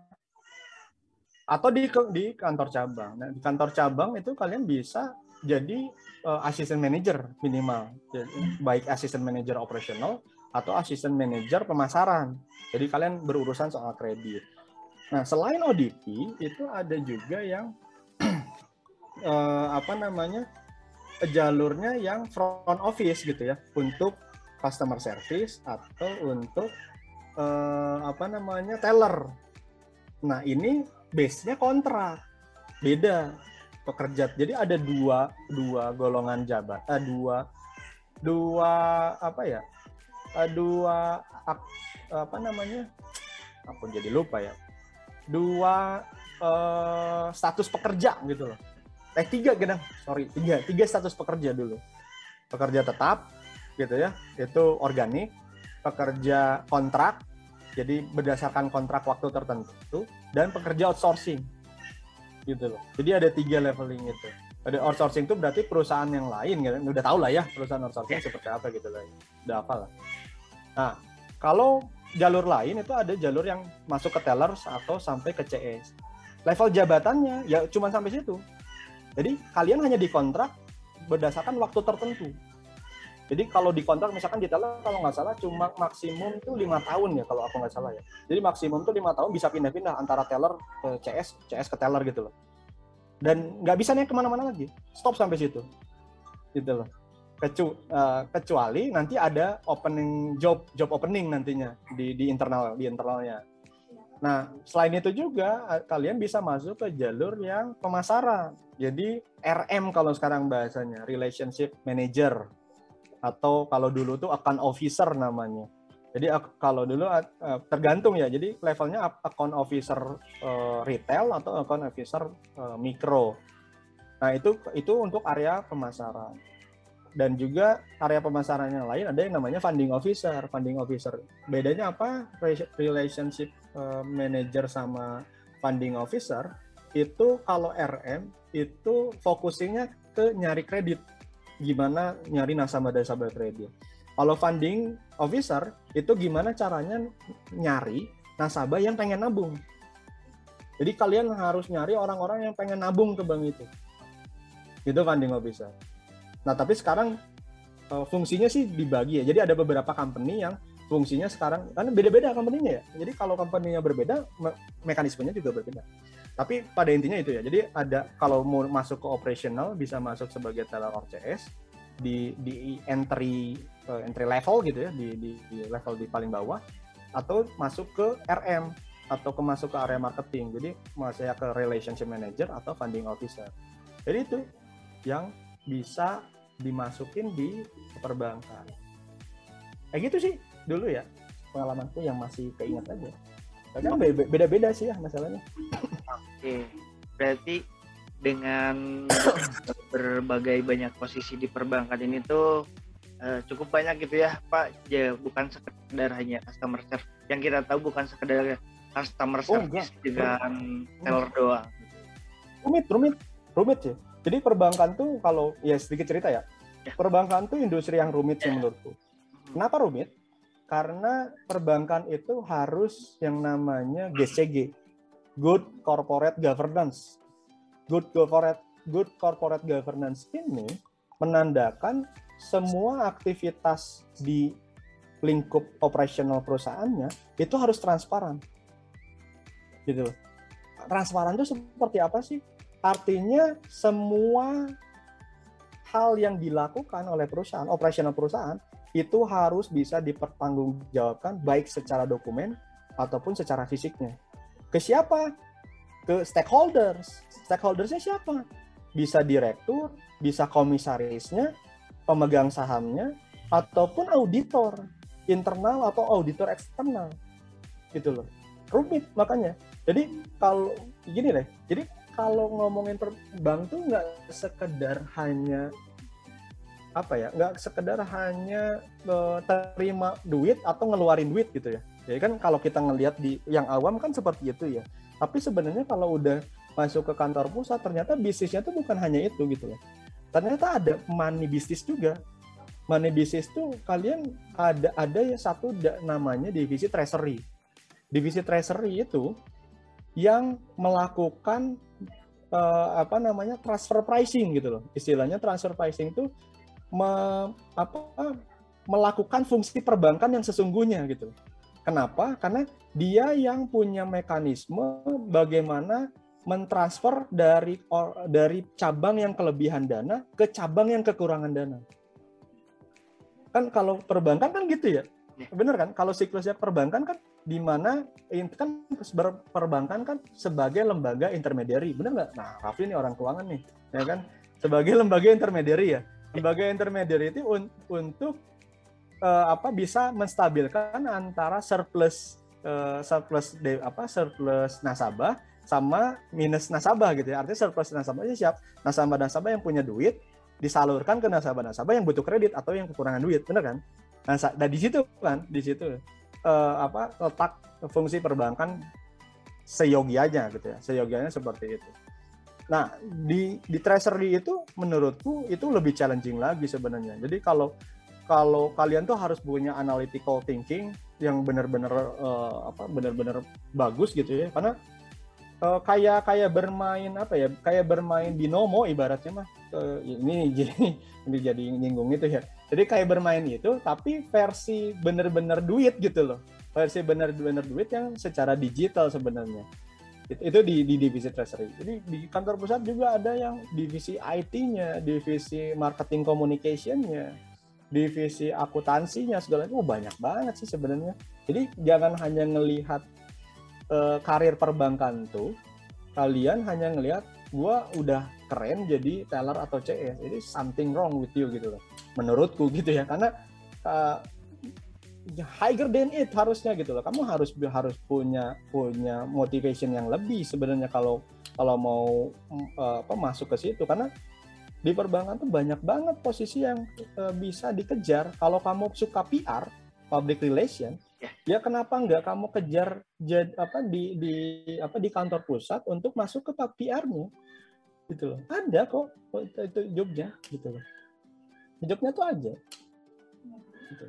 Atau di di kantor cabang. Nah, di kantor cabang itu kalian bisa jadi uh, asisten manager minimal. Jadi, baik asisten manager operasional atau asisten manager pemasaran. Jadi kalian berurusan soal kredit. Nah, selain ODP itu ada juga yang uh, apa namanya jalurnya yang front office gitu ya untuk customer service atau untuk uh, apa namanya teller. Nah ini base-nya kontrak beda pekerja. Jadi ada dua dua golongan jabat, uh, dua dua apa ya, uh, dua apa namanya? Aku jadi lupa ya. Dua uh, status pekerja gitu loh eh tiga gedang sorry tiga. Tiga status pekerja dulu. Pekerja tetap gitu ya. Itu organik pekerja kontrak jadi berdasarkan kontrak waktu tertentu dan pekerja outsourcing gitu loh. Jadi ada tiga leveling itu. Ada outsourcing itu berarti perusahaan yang lain gitu. Udah tahu lah ya perusahaan outsourcing seperti apa gitu lah udah apa lah. Nah kalau jalur lain itu ada jalur yang masuk ke tellers atau sampai ke CS level jabatannya ya cuma sampai situ jadi kalian hanya dikontrak berdasarkan waktu tertentu. Jadi kalau dikontrak misalkan di teller kalau nggak salah cuma maksimum tuh lima tahun ya kalau aku nggak salah ya. Jadi maksimum tuh lima tahun bisa pindah-pindah antara teller ke CS, CS ke teller gitu loh. Dan nggak bisa nih ke mana-mana lagi. Stop sampai situ. Gitu loh. Kecu, uh, kecuali nanti ada opening job job opening nantinya di di internal di internalnya. Nah, selain itu juga eh, kalian bisa masuk ke jalur yang pemasaran. Jadi RM kalau sekarang bahasanya, relationship manager atau kalau dulu tuh account officer namanya. Jadi kalau dulu eh, tergantung ya. Jadi levelnya account officer eh, retail atau account officer mikro. Nah, itu itu untuk area pemasaran. Dan juga area pemasaran yang lain ada yang namanya funding officer. Funding officer bedanya apa? Relationship manager sama funding officer itu kalau RM itu fokusnya ke nyari kredit. Gimana nyari nasabah-nasabah kredit. Kalau funding officer itu gimana caranya nyari nasabah yang pengen nabung. Jadi kalian harus nyari orang-orang yang pengen nabung ke bank itu. Itu funding officer. Nah tapi sekarang eh, fungsinya sih dibagi ya. Jadi ada beberapa company yang fungsinya sekarang karena beda-beda company-nya ya. Jadi kalau company-nya berbeda, me mekanismenya juga berbeda. Tapi pada intinya itu ya. Jadi ada kalau mau masuk ke operational bisa masuk sebagai teller CS di di entry uh, entry level gitu ya di, di di level di paling bawah atau masuk ke RM atau ke masuk ke area marketing. Jadi saya ke relationship manager atau funding officer. Jadi itu yang bisa dimasukin di perbankan. Kayak gitu sih dulu ya pengalamanku yang masih keinget aja. Be- beda-beda sih ya masalahnya.
Oke, berarti dengan berbagai banyak posisi di perbankan ini tuh eh, cukup banyak gitu ya Pak. Ya bukan sekedar hanya customer service. Yang kita tahu bukan sekedar customer
Oh,
service dengan teller doang.
rumit rumit rumit sih jadi perbankan tuh kalau ya sedikit cerita ya
Ya.
perbankan tuh industri yang rumit sih
Ya.
menurutku kenapa rumit karena perbankan itu harus yang namanya GCG good corporate governance. Good corporate good corporate governance ini menandakan semua aktivitas di lingkup operasional perusahaannya itu harus transparan. Gitu transparan itu seperti apa sih? Artinya semua hal yang dilakukan oleh perusahaan, operasional perusahaan itu harus bisa dipertanggungjawabkan baik secara dokumen ataupun secara fisiknya. Ke siapa? Ke stakeholders. Stakeholdersnya siapa? Bisa direktur, bisa komisarisnya, pemegang sahamnya, ataupun auditor internal atau auditor eksternal. Gitu loh. Rumit makanya. Jadi kalau gini deh, jadi kalau ngomongin bank tuh nggak sekedar hanya apa ya nggak sekedar hanya eh, terima duit atau ngeluarin duit gitu ya. Jadi kan kalau kita ngelihat di yang awam kan seperti itu ya. Tapi sebenarnya kalau udah masuk ke kantor pusat ternyata bisnisnya tuh bukan hanya itu gitu loh. Ternyata ada money bisnis juga. Money bisnis tuh kalian ada ada ya satu namanya divisi treasury. Divisi treasury itu yang melakukan eh, apa namanya transfer pricing gitu loh. Istilahnya transfer pricing itu me- apa melakukan fungsi perbankan yang sesungguhnya gitu. Kenapa? Karena dia yang punya mekanisme bagaimana mentransfer dari or- dari cabang yang kelebihan dana ke cabang yang kekurangan dana. Kan kalau perbankan kan gitu ya.
Ya.
Bener kan? Kalau siklusnya perbankan kan di mana kan perbankan kan sebagai lembaga intermediary, bener nggak? Nah, Raffi ini orang keuangan nih, ya kan? Sebagai lembaga intermediary ya. Lembaga intermediary itu un- untuk eh, apa bisa menstabilkan antara surplus eh, surplus de, apa surplus nasabah sama minus nasabah gitu ya. Artinya surplus nasabahnya siap. Nasabah-nasabah yang punya duit disalurkan ke nasabah-nasabah yang butuh kredit atau yang kekurangan duit, bener kan? Nah, sa- nah di situ kan, di situ eh, apa letak fungsi perbankan seyogianya gitu ya. Seyogianya seperti itu. Nah, di di treasury itu menurutku itu lebih challenging lagi sebenarnya. Jadi kalau kalau kalian tuh harus punya analytical thinking yang benar-benar eh, apa benar-benar bagus gitu ya. Karena eh, kayak kayak bermain apa ya? Kayak bermain binomo ibaratnya mah. Eh, ini jadi ini jadi nyinggung itu ya. Jadi kayak bermain itu tapi versi bener-bener duit gitu loh. Versi bener-bener duit yang secara digital sebenarnya. Itu, di, di divisi treasury. Jadi di kantor pusat juga ada yang divisi IT-nya, divisi marketing communication-nya, divisi akuntansinya segala itu oh, banyak banget sih sebenarnya. Jadi jangan hanya ngelihat eh, karir perbankan tuh, kalian hanya ngelihat gua udah keren jadi teller atau CS. Jadi something wrong with you gitu loh. Menurutku gitu ya. Karena eh, higher than it harusnya gitu loh. Kamu harus harus punya punya motivation yang lebih sebenarnya kalau kalau mau mm, eh, apa masuk ke situ karena di perbankan tuh banyak banget posisi yang eh, bisa dikejar. Kalau kamu suka PR, public relation,
Ya.
ya kenapa nggak kamu kejar jad, apa di di apa di kantor pusat untuk masuk ke PR-nya? Gitu loh. Ada kok itu, itu jobnya gitu loh. Jobnya tuh aja. Gitu.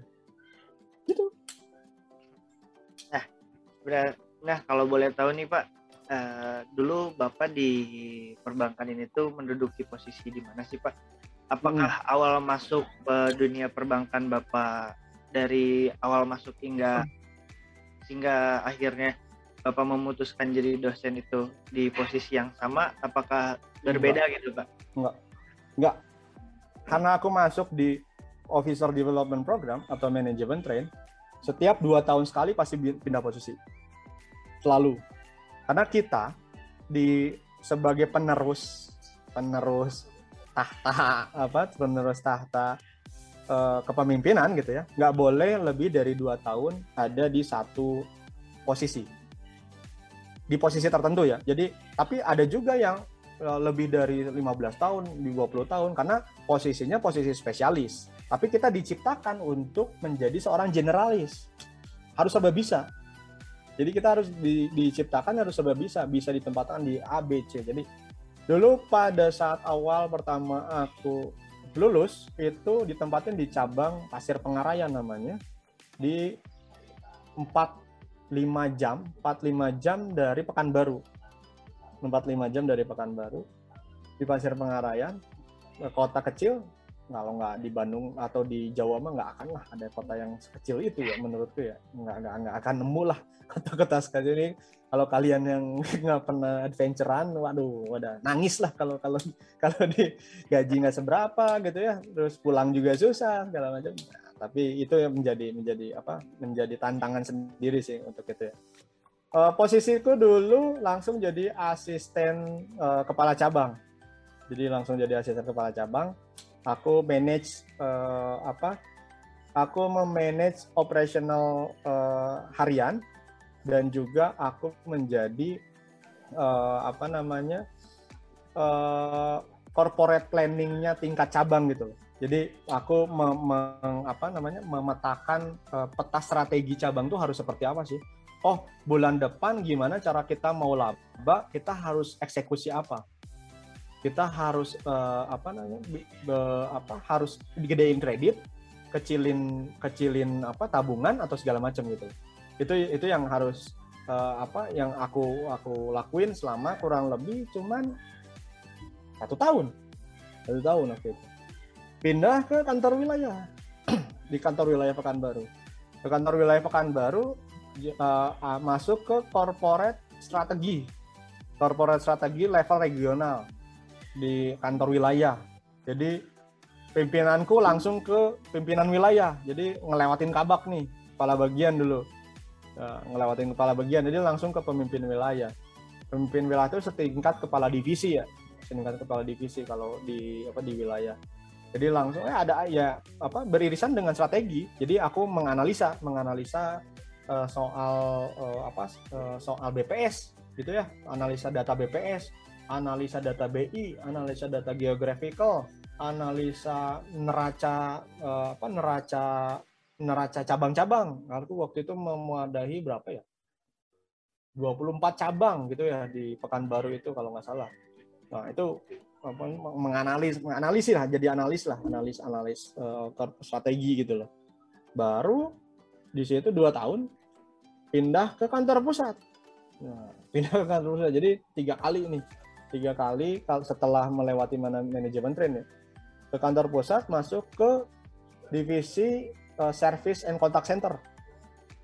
Gitu.
Benar. Nah, kalau boleh tahu nih Pak, eh, dulu Bapak di perbankan ini tuh menduduki posisi di mana sih Pak? Apakah awal masuk ke dunia perbankan Bapak dari awal masuk hingga hingga akhirnya Bapak memutuskan jadi dosen itu di posisi yang sama? Apakah berbeda gitu Pak?
Enggak. Karena aku masuk di Officer Development Program atau Management Train, setiap dua tahun sekali pasti pindah posisi. selalu. Karena kita di sebagai penerus penerus tahta apa penerus tahta eh, kepemimpinan gitu ya nggak boleh lebih dari dua tahun ada di satu posisi di posisi tertentu ya jadi tapi ada juga yang eh, lebih dari 15 tahun di 20 tahun karena posisinya posisi spesialis tapi kita diciptakan untuk menjadi seorang generalis. Harus serba bisa. Jadi kita harus di, diciptakan harus serba bisa, bisa ditempatkan di A, B, C. Jadi dulu pada saat awal pertama aku lulus itu ditempatin di cabang Pasir Pengarayan namanya. Di 4 5 jam, 4 5 jam dari Pekanbaru. 4 5 jam dari Pekanbaru. Di Pasir Pengarayan, kota kecil kalau nggak di Bandung atau di Jawa mah nggak akan lah ada kota yang sekecil itu ya menurutku ya. Nggak nggak nggak akan nemu lah kota-kota sekecil ini. Kalau kalian yang nggak pernah adventurean waduh wadah. Nangis lah kalau kalau kalau di gaji nggak seberapa gitu ya. Terus pulang juga susah segala macam. Nah, tapi itu yang menjadi menjadi apa menjadi tantangan sendiri sih untuk itu ya. Uh, posisiku dulu langsung jadi asisten uh, kepala cabang. Jadi langsung jadi asisten kepala cabang aku manage uh, apa? Aku memanage operational uh, harian dan juga aku menjadi uh, apa namanya uh, corporate planningnya tingkat cabang gitu. Jadi aku me, me, apa namanya memetakan uh, peta strategi cabang tuh harus seperti apa sih? Oh bulan depan gimana cara kita mau laba kita harus eksekusi apa kita harus uh, apa namanya be, apa harus digedein kredit kecilin kecilin apa tabungan atau segala macam gitu. Itu itu yang harus uh, apa yang aku aku lakuin selama kurang lebih cuman satu tahun. Satu tahun waktu itu pindah ke kantor wilayah. Di kantor wilayah Pekanbaru. Ke kantor wilayah Pekanbaru uh, masuk ke corporate strategi. Corporate strategi level regional di kantor wilayah. Jadi pimpinanku langsung ke pimpinan wilayah. Jadi ngelewatin kabak nih, kepala bagian dulu. Nah, ngelewatin kepala bagian, jadi langsung ke pemimpin wilayah. Pemimpin wilayah itu setingkat kepala divisi ya, setingkat kepala divisi kalau di apa di wilayah. Jadi langsung eh, ada ya apa beririsan dengan strategi. Jadi aku menganalisa, menganalisa uh, soal uh, apa uh, soal BPS gitu ya, analisa data BPS, analisa data BI, analisa data geographical, analisa neraca uh, apa neraca neraca cabang-cabang. Aku waktu itu memuadahi berapa ya? 24 cabang gitu ya di Pekanbaru itu kalau nggak salah. Nah, itu apa, menganalis menganalisis lah jadi analis lah analis analis uh, strategi gitu loh baru di situ dua tahun pindah ke kantor pusat nah, pindah ke kantor pusat jadi tiga kali nih tiga kali setelah melewati mana manajemen train ya. Ke kantor pusat masuk ke divisi uh, service and contact center.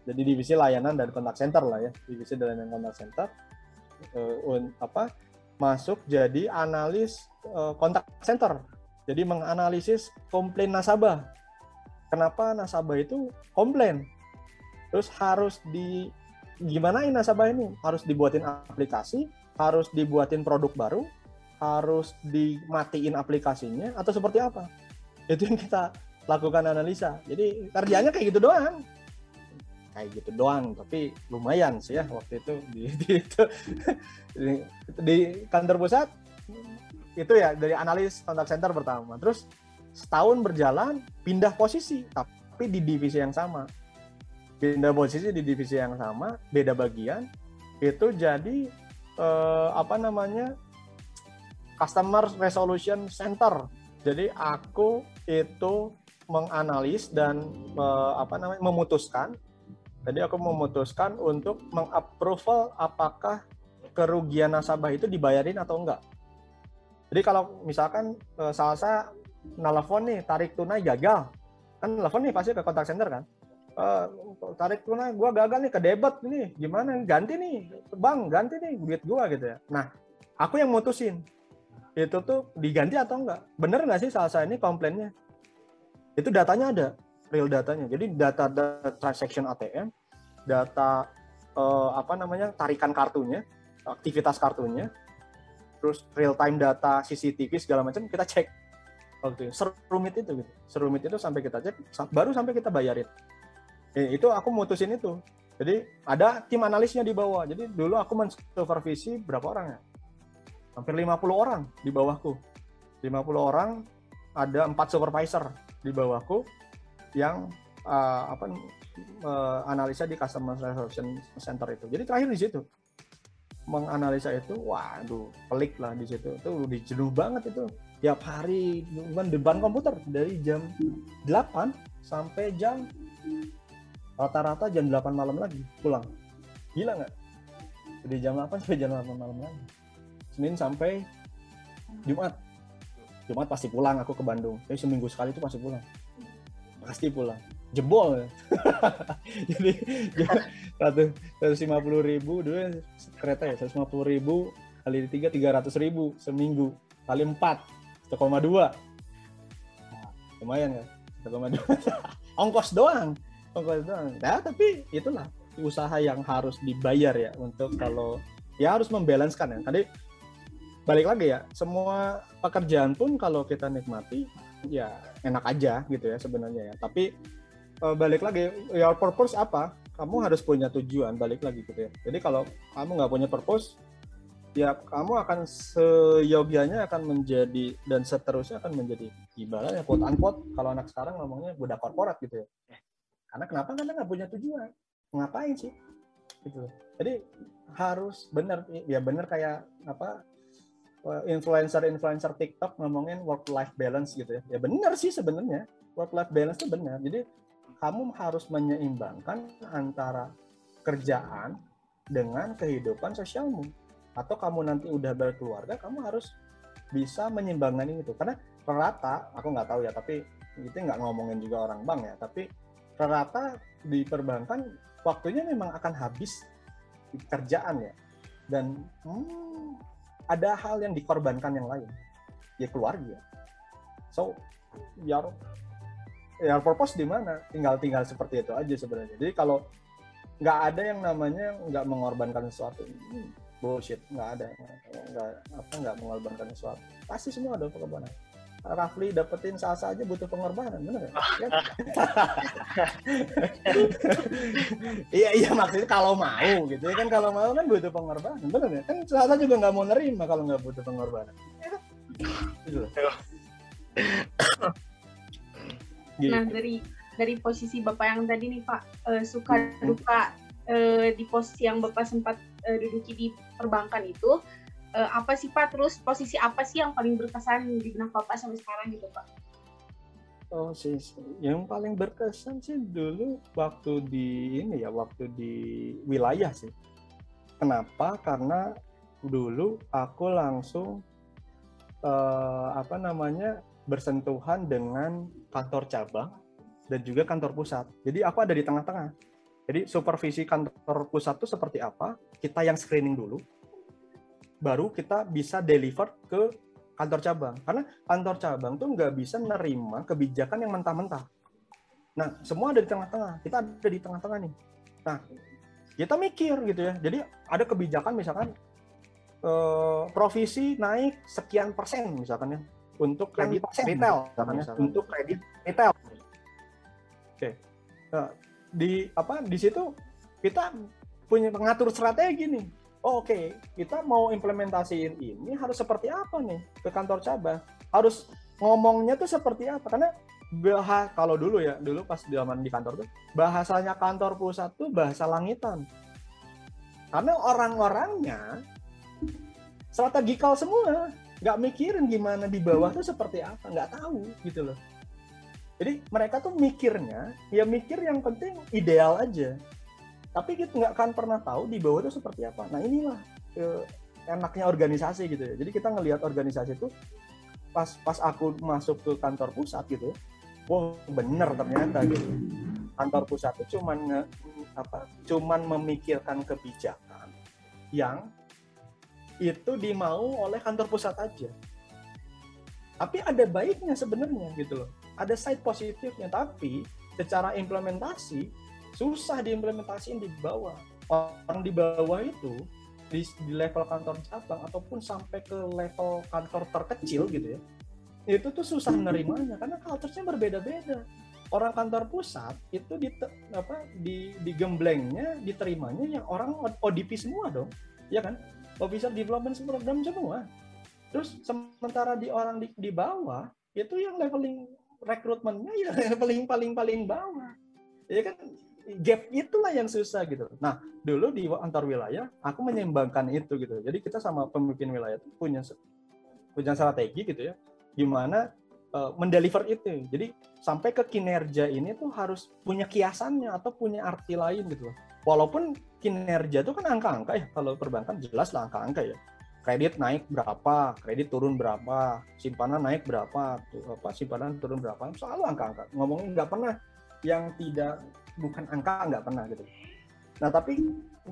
Jadi divisi layanan dan contact center lah ya divisi layanan contact center. Uh, un, apa masuk jadi analis uh, contact center. Jadi menganalisis komplain nasabah. Kenapa nasabah itu komplain? Terus harus di gimana ini nasabah ini? Harus dibuatin aplikasi harus dibuatin produk baru, harus dimatiin aplikasinya atau seperti apa? Itu yang kita lakukan analisa. Jadi kerjanya kayak gitu doang. Kayak gitu doang, tapi lumayan sih ya waktu itu di, di itu di, di kantor pusat itu ya dari analis kontak center pertama. Terus setahun berjalan pindah posisi tapi di divisi yang sama. Pindah posisi di divisi yang sama, beda bagian. Itu jadi uh, apa namanya customer resolution center. Jadi aku itu menganalis dan uh, apa namanya memutuskan. Jadi aku memutuskan untuk mengapproval apakah kerugian nasabah itu dibayarin atau enggak. Jadi kalau misalkan uh, salsa nelfon nih tarik tunai gagal, kan nelfon nih pasti ke kontak center kan uh, tarik tunai gue gagal nih ke debit nih. Gimana ganti nih bang ganti nih duit gue gitu ya. Nah aku yang mutusin. Itu tuh diganti atau enggak? Bener nggak sih salsa ini komplainnya? Itu datanya ada real datanya. Jadi data, data transaction ATM data eh, apa namanya tarikan kartunya, aktivitas kartunya, terus real time data CCTV segala macam kita cek. Waktu itu serumit itu gitu. Serumit itu sampai kita cek baru sampai kita bayarin Eh, itu aku mutusin itu. Jadi ada tim analisnya di bawah. Jadi dulu aku mensupervisi berapa orang ya? Hampir 50 orang di bawahku. 50 orang ada empat supervisor di bawahku yang eh, apa eh, analisa di customer resolution center itu. Jadi terakhir di situ. Menganalisa itu waduh pelik lah di situ. Itu udah jenuh banget itu. Tiap hari cuman depan komputer dari jam 8 sampai jam rata-rata jam 8 malam lagi pulang. Gila nggak? Dari jam 8 sampai jam 8 malam lagi? Senin sampai Jumat. Jumat pasti pulang aku ke Bandung. Tapi seminggu sekali itu pasti pulang. Pasti pulang. Jebol. Jadi satu seratus lima puluh ribu dulu kereta ya seratus lima puluh ribu kali tiga tiga ratus ribu seminggu. Kali empat satu koma dua. Lumayan kan? satu koma dua. Ongkos doang ongkos doang nah tapi itulah usaha yang harus dibayar ya untuk kalau ya harus membalanskan ya. Tadi balik lagi ya semua pekerjaan pun kalau kita nikmati ya enak aja gitu ya sebenarnya ya. Tapi eh, balik lagi your purpose apa? Kamu harus punya tujuan balik lagi gitu ya. Jadi kalau kamu nggak punya purpose ya kamu akan seyogianya akan menjadi dan seterusnya akan menjadi ibaratnya quote unquote kalau anak sekarang ngomongnya budak korporat gitu ya karena kenapa karena nggak punya tujuan? Ngapain sih? Gitu jadi harus benar ya benar kayak apa influencer influencer TikTok ngomongin work life balance gitu ya. Ya benar sih sebenarnya. Work life balance itu benar. Jadi kamu harus menyeimbangkan antara kerjaan dengan kehidupan sosialmu. Atau kamu nanti udah berkeluarga kamu harus bisa menyeimbangkan itu. Karena rata aku nggak tahu ya tapi itu nggak ngomongin juga orang bank ya tapi rata di perbankan waktunya memang akan habis di kerjaan ya. Dan hmm, ada hal yang dikorbankan yang lain. Ya keluarga. So your your purpose di mana? Tinggal tinggal seperti itu aja sebenarnya. Jadi kalau nggak ada yang namanya nggak mengorbankan sesuatu Hmm, bullshit nggak ada. Nggak apa nggak mengorbankan sesuatu. Pasti semua ada pengorbanan Rafli dapetin salsa aja butuh pengorbanan bener nggak? Ya. iya iya maksudnya kalau mau gitu ya kan kalau mau kan butuh pengorbanan bener ya kan salsa juga nggak mau nerima kalau nggak butuh pengorbanan Ya kan? gitu loh. Gitu.
Nah dari dari posisi bapak yang tadi nih pak eh, suka duka eh, di posisi yang bapak sempat eh, duduki di perbankan itu eh, apa sih pak? Terus posisi apa sih yang paling berkesan di benak bapak sampai sekarang gitu pak?
Oh sih, yang paling berkesan sih dulu waktu di ini ya, waktu di wilayah sih. Kenapa? Karena dulu aku langsung eh, apa namanya bersentuhan dengan kantor cabang dan juga kantor pusat. Jadi aku ada di tengah-tengah. Jadi supervisi kantor pusat itu seperti apa? Kita yang screening dulu, baru kita bisa deliver ke kantor cabang. Karena kantor cabang tuh nggak bisa nerima kebijakan yang mentah-mentah. Nah, semua ada di tengah-tengah. Kita ada di tengah-tengah nih. Nah, kita mikir gitu ya. Jadi ada kebijakan misalkan eh, provisi naik sekian persen misalkan ya untuk kredit retail misalkan ya, untuk kredit retail. Oke. Nah, di apa di situ kita punya pengatur strategi nih oh, oke kita mau implementasiin ini harus seperti apa nih ke kantor cabang? Harus ngomongnya tuh seperti apa? Karena bahas kalau dulu ya dulu pas zaman di kantor tuh bahasanya kantor pusat tuh bahasa langitan. Karena orang-orangnya strategikal semua. Nggak mikirin gimana di bawah tuh seperti apa nggak tahu gitu loh. Jadi mereka tuh mikirnya ya mikir yang penting ideal aja tapi kita nggak akan pernah tahu di bawah itu seperti apa. Nah inilah eh, enaknya organisasi gitu ya. Jadi kita ngelihat organisasi itu pas pas aku masuk ke kantor pusat gitu, wah bener ternyata gitu. Kantor pusat itu cuman apa? Cuman memikirkan kebijakan yang itu dimau oleh kantor pusat aja. Tapi ada baiknya sebenarnya gitu loh. Ada side positifnya, tapi secara implementasi susah diimplementasiin di bawah. Orang di bawah itu di, di level kantor cabang ataupun sampai ke level kantor terkecil gitu ya itu tuh susah nerimanya. Karena culture-nya berbeda-beda. Orang kantor pusat itu di apa di digemblengnya diterimanya yang orang ODP semua dong ya kan? Officer development program semua. Terus sementara di orang di, di bawah itu yang leveling rekrutmennya ya leveling paling paling bawah. Ya kan gap itulah yang susah gitu nah dulu di antar wilayah aku menyeimbangkan itu gitu jadi kita sama pemimpin wilayah itu punya punya strategi gitu ya gimana uh, mendeliver itu. Jadi sampai ke kinerja ini tuh harus punya kiasannya atau punya arti lain gitu Walaupun kinerja itu kan angka-angka ya. Kalau perbankan jelas lah angka-angka ya. Kredit naik berapa, kredit turun berapa, simpanan naik berapa, apa simpanan turun berapa, selalu angka-angka. Ngomongin nggak pernah yang tidak bukan angka nggak pernah gitu. Nah tapi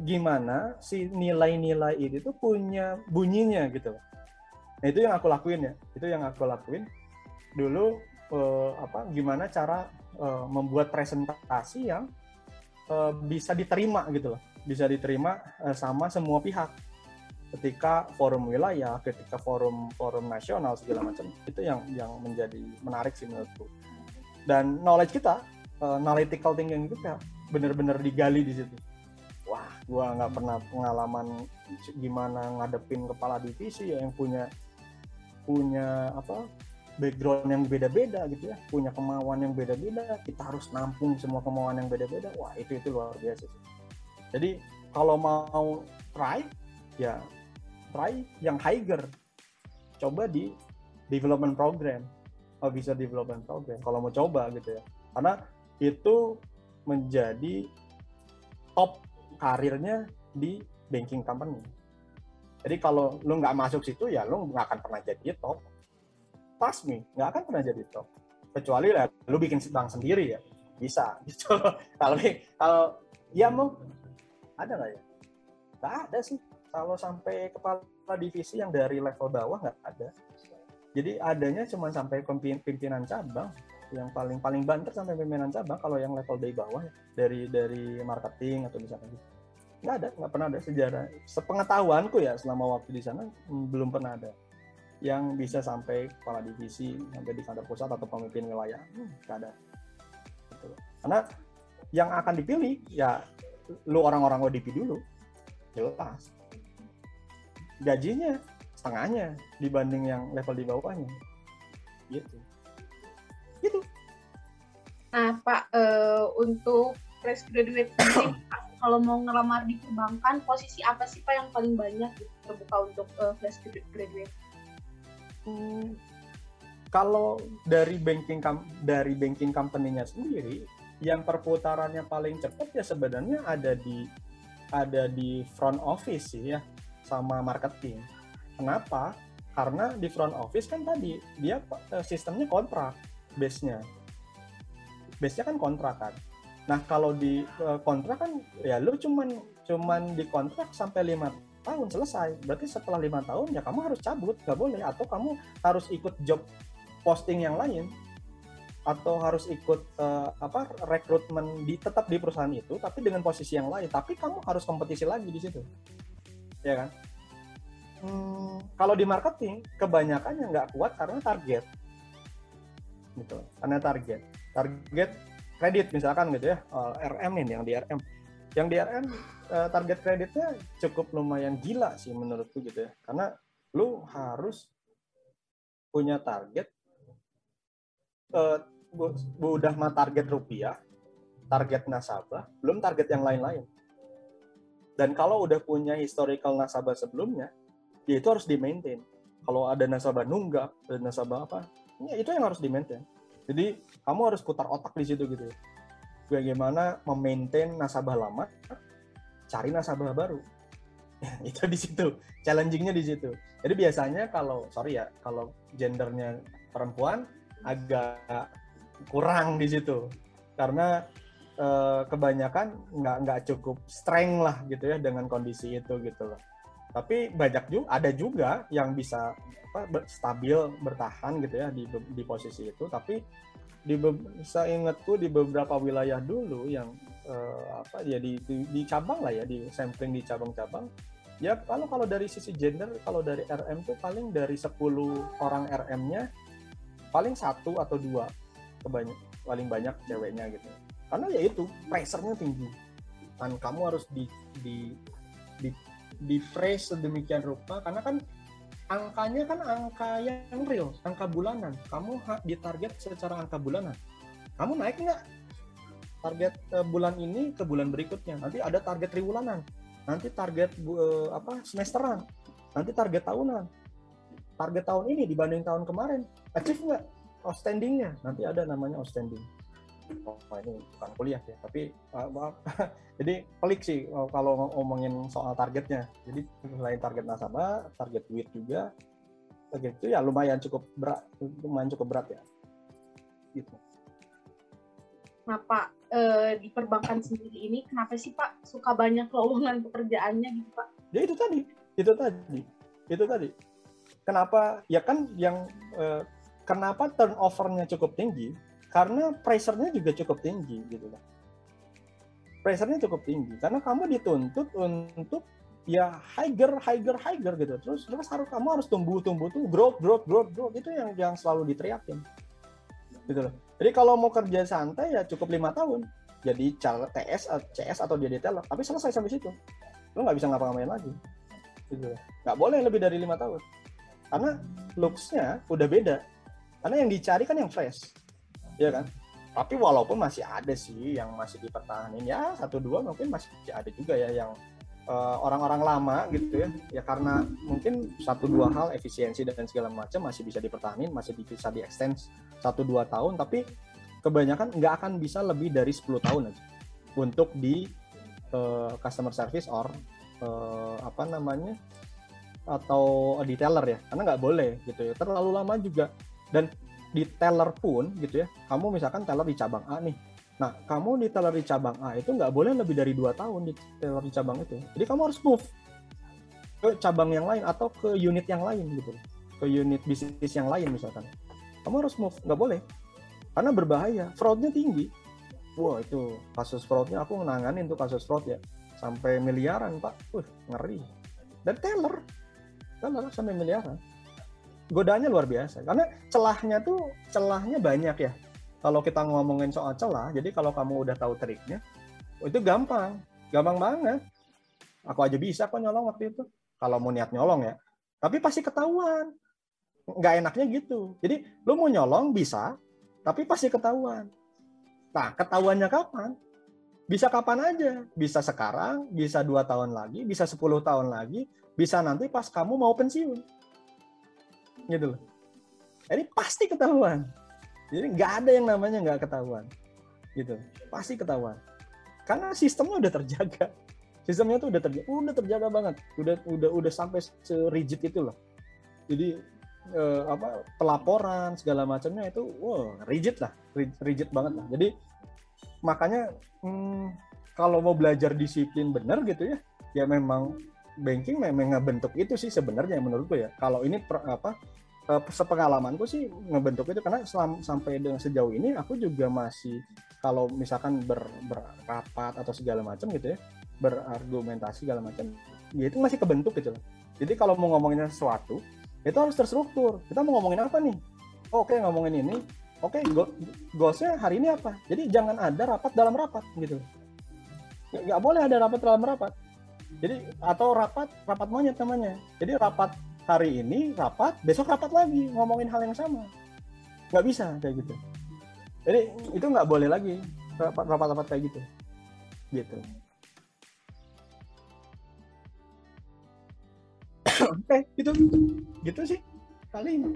gimana si nilai-nilai itu tuh punya bunyinya gitu. Nah itu yang aku lakuin ya, itu yang aku lakuin. Dulu uh, apa gimana cara uh, membuat presentasi yang uh, bisa diterima gitu loh. Bisa diterima uh, sama semua pihak. Ketika forum wilayah ketika forum forum nasional segala macam itu yang yang menjadi menarik sih menurutku. Dan knowledge kita analytical thinking kita benar-benar digali di situ wah gua nggak pernah pengalaman gimana ngadepin kepala divisi ya yang punya punya apa background yang beda-beda gitu ya, punya kemauan yang beda-beda, kita harus nampung semua kemauan yang beda-beda. Wah, itu itu luar biasa sih. Jadi kalau mau try ya try yang higher. Coba di development program. Oh, bisa development program kalau mau coba gitu ya. Karena itu menjadi top karirnya di banking company. Jadi kalau lu nggak masuk situ ya lu nggak akan pernah jadi top. Trust me nggak akan pernah jadi top. Kecuali lah lu bikin bank sendiri ya. Bisa. Gitu kalau kalau ya mau ada nggak ya? Nggak ada sih. Kalau sampai kepala divisi yang dari level bawah nggak ada. Jadi adanya cuma sampai pimpinan cabang yang paling paling banter sampai pimpinan cabang kalau yang level dari bawah dari dari marketing atau misalkan gitu. Nggak ada nggak pernah ada sejarah. Sepengetahuanku ya selama waktu di sana hmm, belum pernah ada. Yang bisa sampai kepala divisi sampai di kantor pusat atau pemimpin wilayah hmm, ada. Gitu. karena yang akan dipilih ya lu orang-orang ODP dulu. Jelas. Gajinya setengahnya dibanding yang level di bawahnya. Gitu
nah pak uh, untuk fresh graduate sendiri kalau mau ngelamar di perbankan posisi apa sih pak yang paling banyak terbuka untuk uh, fresh graduate
Hmm, kalau dari banking dari banking company-nya sendiri, yang perputarannya paling cepat ya sebenarnya ada di ada di front office sih ya sama marketing. Kenapa? Karena di front office kan tadi dia eh, sistemnya kontrak base-nya. Base-nya kan kontrak kan. Nah, kalau di eh, kontrak kan ya lu cuman cuman di kontrak sampai lima tahun selesai. Berarti setelah lima tahun ya kamu harus cabut nggak boleh. Atau kamu harus ikut job posting yang lain atau harus ikut uh, apa rekrutmen di tetap di perusahaan itu tapi dengan posisi yang lain. Tapi kamu harus kompetisi lagi di situ. Ya kan? Hmm, kalau di marketing kebanyakan yang nggak kuat karena target. Gitu. Karena target target kredit misalkan gitu ya. Eh, RM ini yang di RM yang di RM uh, target kreditnya cukup lumayan gila sih menurutku gitu ya. Karena lu harus punya target uh, udah mah target rupiah target nasabah belum target yang lain-lain. Dan kalau udah punya historical nasabah sebelumnya ya itu harus di maintain. Kalau ada nasabah nunggak ada nasabah apa ya itu yang harus di maintain jadi kamu harus putar otak di situ gitu bagaimana memaintain nasabah lama cari nasabah baru. itu di situ, challengingnya di situ. Jadi biasanya kalau sorry ya, kalau gendernya perempuan agak kurang di situ, karena eh, kebanyakan nggak nggak cukup strength lah gitu ya dengan kondisi itu gitu loh. Tapi banyak juga ada juga yang bisa apa stabil bertahan gitu ya di di posisi itu. Tapi di saya ingatku di beberapa wilayah dulu yang eh, apa ya di, di di cabang lah ya di sampling di cabang-cabang. Ya kalau kalau dari sisi gender kalau dari RM tuh paling dari 10 orang RM-nya paling satu atau dua kebanyak paling banyak ceweknya gitu. Karena ya itu pressure-nya tinggi. Dan kamu harus di di di di phrase sedemikian rupa karena kan angkanya kan angka yang real angka bulanan. Kamu ditarget secara angka bulanan. Kamu naik nggak? Target eh, bulan ini ke bulan berikutnya. Nanti ada target triwulanan. Nanti target eh, apa semesteran. Nanti target tahunan. Target tahun ini dibanding tahun kemarin. Achieve nggak? Outstandingnya. Nanti ada namanya outstanding oh ini bukan kuliah ya tapi uh, maaf. Jadi pelik sih uh, kalau ngomongin soal targetnya. Jadi selain target nasabah target duit juga target itu ya lumayan cukup berat lumayan cukup berat ya. Gitu.
Nah Pak, eh, di perbankan sendiri ini kenapa sih Pak suka banyak lowongan pekerjaannya gitu Pak?
ya itu tadi itu tadi itu tadi. Kenapa ya kan yang eh, kenapa turnovernya cukup tinggi karena pressure-nya juga cukup tinggi gitu loh. Pressure-nya cukup tinggi. Karena kamu dituntut untuk ya higher higher higher gitu. Terus terus harus kamu harus tumbuh tumbuh tuh growth growth growth growth itu yang yang selalu diteriakin. Gitu loh. Jadi kalau mau kerja santai ya cukup lima tahun. Jadi TS atau CS atau jadi teller. Tapi selesai sampai situ. Lo nggak bisa ngapa-ngapain lagi. Gitu loh. nggak boleh lebih dari lima tahun. Karena looks-nya udah beda. Karena yang dicari kan yang fresh ya kan? Tapi walaupun masih ada sih yang masih dipertahanin ya satu dua mungkin masih ada juga ya yang eh, orang-orang lama gitu ya. Ya karena mungkin satu dua hal efisiensi dan segala macam masih bisa dipertahanin masih bisa di extend satu dua tahun. Tapi kebanyakan nggak akan bisa lebih dari 10 tahun aja untuk di eh, customer service or eh, apa namanya atau di teller ya. Karena nggak boleh gitu ya. Terlalu lama juga. Dan di teller pun gitu ya kamu misalkan teller di cabang A nih. Nah kamu di teller di cabang A itu nggak boleh lebih dari dua tahun di teller di cabang itu. Jadi kamu harus move ke cabang yang lain atau ke unit yang lain gitu. Ke unit bisnis yang lain misalkan. Kamu harus move nggak boleh. Karena berbahaya. Fraudnya tinggi. Wah itu kasus fraudnya aku nanganin tuh kasus fraud ya. Sampai miliaran pak. Wih, ngeri. Dan teller. Teller sampai miliaran godaannya luar biasa. Karena celahnya tuh celahnya banyak ya. Kalau kita ngomongin soal celah jadi kalau kamu udah tahu triknya itu gampang. Gampang banget. Aku aja bisa kok nyolong waktu itu. Kalau mau niat nyolong ya. Tapi pasti ketahuan. Nggak enaknya gitu. Jadi lu mau nyolong bisa tapi pasti ketahuan. Nah ketahuannya kapan? Bisa kapan aja. Bisa sekarang bisa dua tahun lagi bisa 10 tahun lagi bisa nanti pas kamu mau pensiun gitu loh. Jadi pasti ketahuan. Jadi nggak ada yang namanya nggak ketahuan. Gitu. Pasti ketahuan. Karena sistemnya udah terjaga. Sistemnya tuh udah terjaga udah terjaga banget. Udah udah udah sampai serigid itu loh. Jadi eh, apa pelaporan segala macamnya itu wow rigid lah. Ri- rigid banget lah. Jadi makanya hmm, kalau mau belajar disiplin benar gitu ya ya memang banking memang ngebentuk itu sih sebenarnya menurutku ya. Kalau ini per- apa eh, sepengalamanku sih ngebentuk itu karena selam, sampai dengan sejauh ini aku juga masih kalau misalkan ber, berrapat atau segala macam gitu ya berargumentasi segala macam ya itu masih kebentuk gitu loh. Jadi kalau mau ngomongin sesuatu itu harus terstruktur. Kita mau ngomongin apa nih? Oh, oke ngomongin ini. Oke go- goalsnya hari ini apa? Jadi jangan ada rapat dalam rapat gitu nggak boleh ada rapat dalam rapat jadi atau rapat rapat monyet namanya. Jadi rapat hari ini rapat besok rapat lagi ngomongin hal yang sama. Nggak bisa kayak gitu. Jadi itu nggak boleh lagi rapat rapat rapat kayak gitu. Gitu. Oke gitu gitu sih paling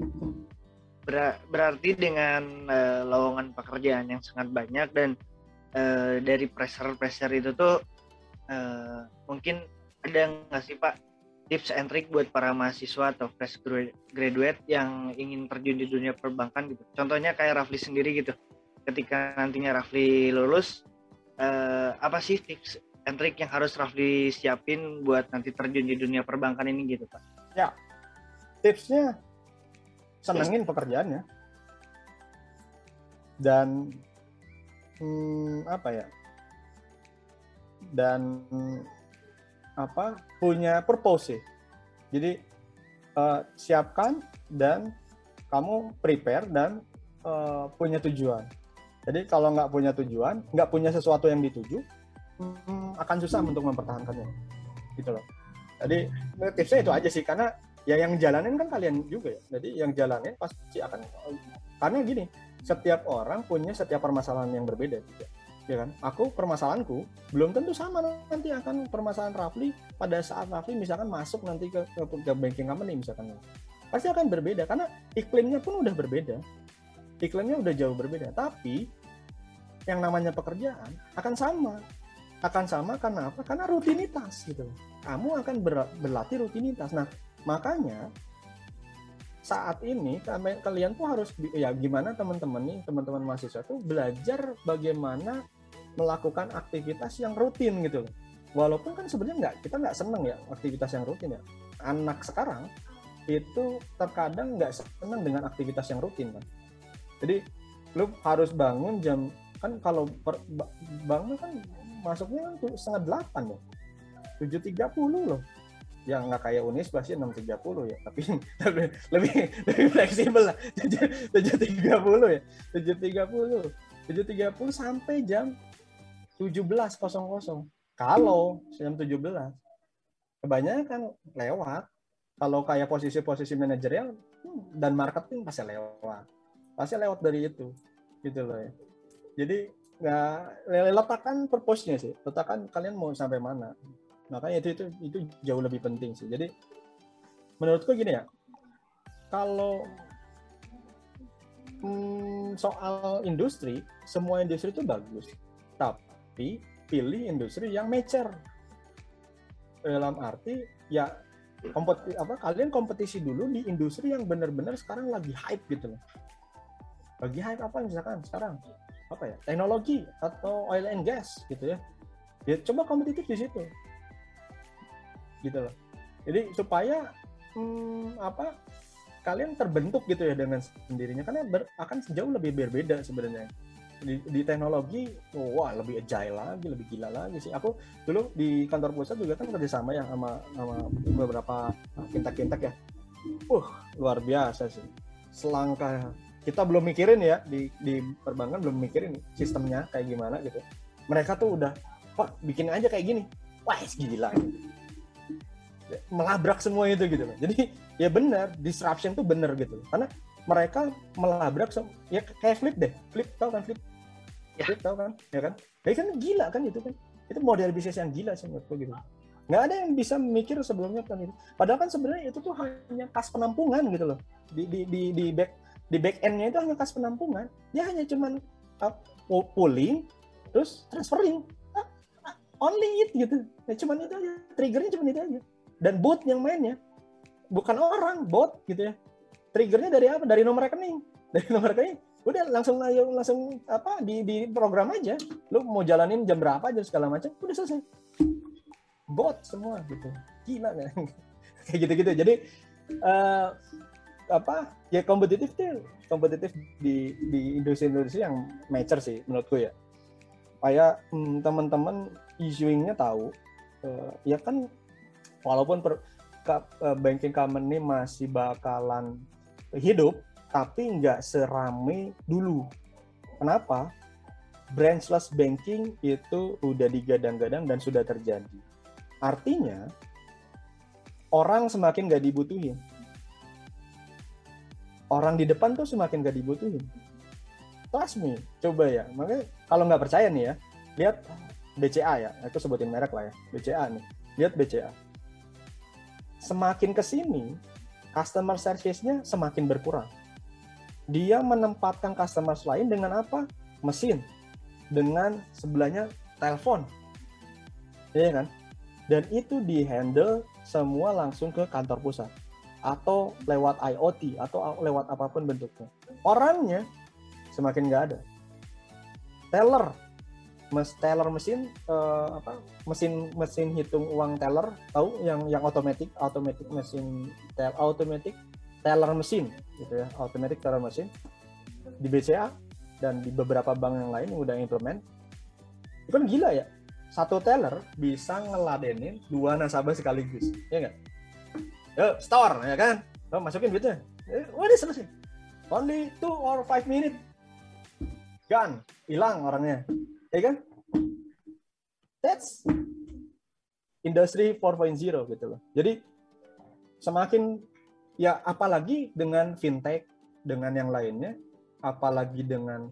Ber- berarti dengan eh, lowongan pekerjaan yang sangat banyak dan eh, dari pressure-pressure itu tuh eh, mungkin ada nggak sih Pak tips and trick buat para mahasiswa atau fresh gra- graduate yang ingin terjun di dunia perbankan gitu. Contohnya kayak Rafli sendiri gitu. Ketika nantinya Rafli lulus, eh, apa sih tips and trick yang harus Rafli siapin buat nanti terjun di dunia perbankan ini gitu Pak?
tipsnya senengin pekerjaannya dan hmm, apa ya dan apa punya purpose sih. Jadi eh, siapkan dan kamu prepare dan eh, punya tujuan. Jadi kalau nggak punya tujuan nggak punya sesuatu yang dituju hmm, akan susah untuk mempertahankannya. Gitu loh. Jadi tipsnya itu aja sih karena ya yang jalanin kan kalian juga ya. Jadi yang jalanin pasti akan karena gini setiap orang punya setiap permasalahan yang berbeda juga ya kan? Aku permasalahanku belum tentu sama nanti akan permasalahan Rafli pada saat Rafli misalkan masuk nanti ke, ke, ke banking company misalkan. Pasti akan berbeda karena iklimnya pun udah berbeda. Iklimnya udah jauh berbeda tapi yang namanya pekerjaan akan sama. Akan sama karena apa? Karena rutinitas gitu kamu akan ber- berlatih rutinitas. Nah makanya saat ini kalian tuh harus ya gimana teman-teman nih teman-teman mahasiswa tuh belajar bagaimana melakukan aktivitas yang rutin gitu. Walaupun kan sebenarnya nggak kita nggak seneng ya aktivitas yang rutin ya. Anak sekarang itu terkadang nggak seneng dengan aktivitas yang rutin kan. Jadi lu harus bangun jam kan kalau per- ba- bangun kan masuknya tuh setengah delapan ya. 7.30 loh yang nggak kayak Unis pasti 6.30 ya tapi lebih lebih lebih fleksibel lah 7.30 ya 7.30 7.30 sampai jam 17.00 kalau jam 17 kebanyakan lewat. Kalau kayak posisi-posisi manajerial hmm, dan marketing pasti lewat. Pasti lewat dari itu gitu loh ya. Jadi nggak letakkan purpose-nya sih. Letakkan kalian mau sampai mana. Makanya itu itu itu jauh lebih penting sih. Jadi menurutku gini ya. Kalau hmm, soal industri semua industri itu bagus. Tapi pilih industri yang mature. Dalam arti ya kompeti apa kalian kompetisi dulu di industri yang benar-benar sekarang lagi hype gitu loh. Lagi hype apa misalkan sekarang? Apa ya? Teknologi atau oil and gas gitu ya. Ya coba kompetitif di situ. Gitu loh. Jadi supaya hmm, apa kalian terbentuk gitu ya dengan sendirinya. Karena ber, akan sejauh lebih berbeda sebenarnya di, di teknologi wah lebih agile lagi lebih gila lagi sih aku dulu di kantor pusat juga kan kerjasama ya sama sama beberapa kintak-kintak ya uh luar biasa sih selangkah kita belum mikirin ya di di perbankan belum mikirin sistemnya kayak gimana gitu mereka tuh udah wah bikin aja kayak gini wah gila melabrak semua itu gitu loh. Jadi ya benar disruption tuh benar gitu. Karena mereka melabrak ya kayak flip deh. Flip tau kan flip?
Ya.
Flip tau kan? Ya kan? Ya kan gila kan itu kan. Itu model bisnis yang gila sih menurutku gitu. Nggak ada yang bisa mikir sebelumnya kan itu. Padahal kan sebenarnya itu tuh hanya kas penampungan gitu loh. Di di di, di back di back end-nya itu hanya kas penampungan. Dia hanya cuman uh, pulling terus transferring. Ah, Only it gitu. Ya cuman itu aja. Triggernya cuman itu aja dan bot yang mainnya bukan orang bot gitu ya triggernya dari apa dari nomor rekening dari nomor rekening udah langsung langsung apa di di program aja. Lu mau jalanin jam berapa jam segala macam udah selesai. Bot semua gitu. Gila kan kayak gitu gitu jadi eh, apa ya kompetitif tuh kompetitif di di industri-industri yang mature sih menurutku ya. Supaya hmm, teman-teman issuingnya tahu eh, ya kan walaupun per, ka- eh, banking company masih bakalan hidup tapi nggak serame dulu. Kenapa? Branchless banking itu udah digadang-gadang dan sudah terjadi. Artinya orang semakin nggak dibutuhin. Orang di depan tuh semakin nggak dibutuhin. Trust me coba ya. Makanya kalau nggak percaya nih ya lihat BCA ya. Aku sebutin merek lah ya. BCA nih. Lihat BCA semakin ke sini customer service-nya semakin berkurang. Dia menempatkan customer lain dengan apa? Mesin. Dengan sebelahnya telepon. Iya kan? Dan itu di-handle semua langsung ke kantor pusat atau lewat IoT atau lewat apa pun bentuknya. Orangnya semakin nggak ada. Teller Mas teller mesin eh, apa mesin mesin hitung uang teller tahu yang yang otomatis automatic mesin tel automatic teller mesin gitu ya automatic teller mesin di BCA dan di beberapa bank yang lain yang udah implement. Itu kan gila ya satu teller bisa ngeladenin dua nasabah sekaligus ya nggak? Yuk store ya kan? Oh, masukin duitnya. Eh, udah selesai. Only two or five minute. Gun hilang orangnya. Ya kan? That's industry 4.0 gitu loh. Jadi semakin ya apalagi dengan fintech dengan yang lainnya apalagi dengan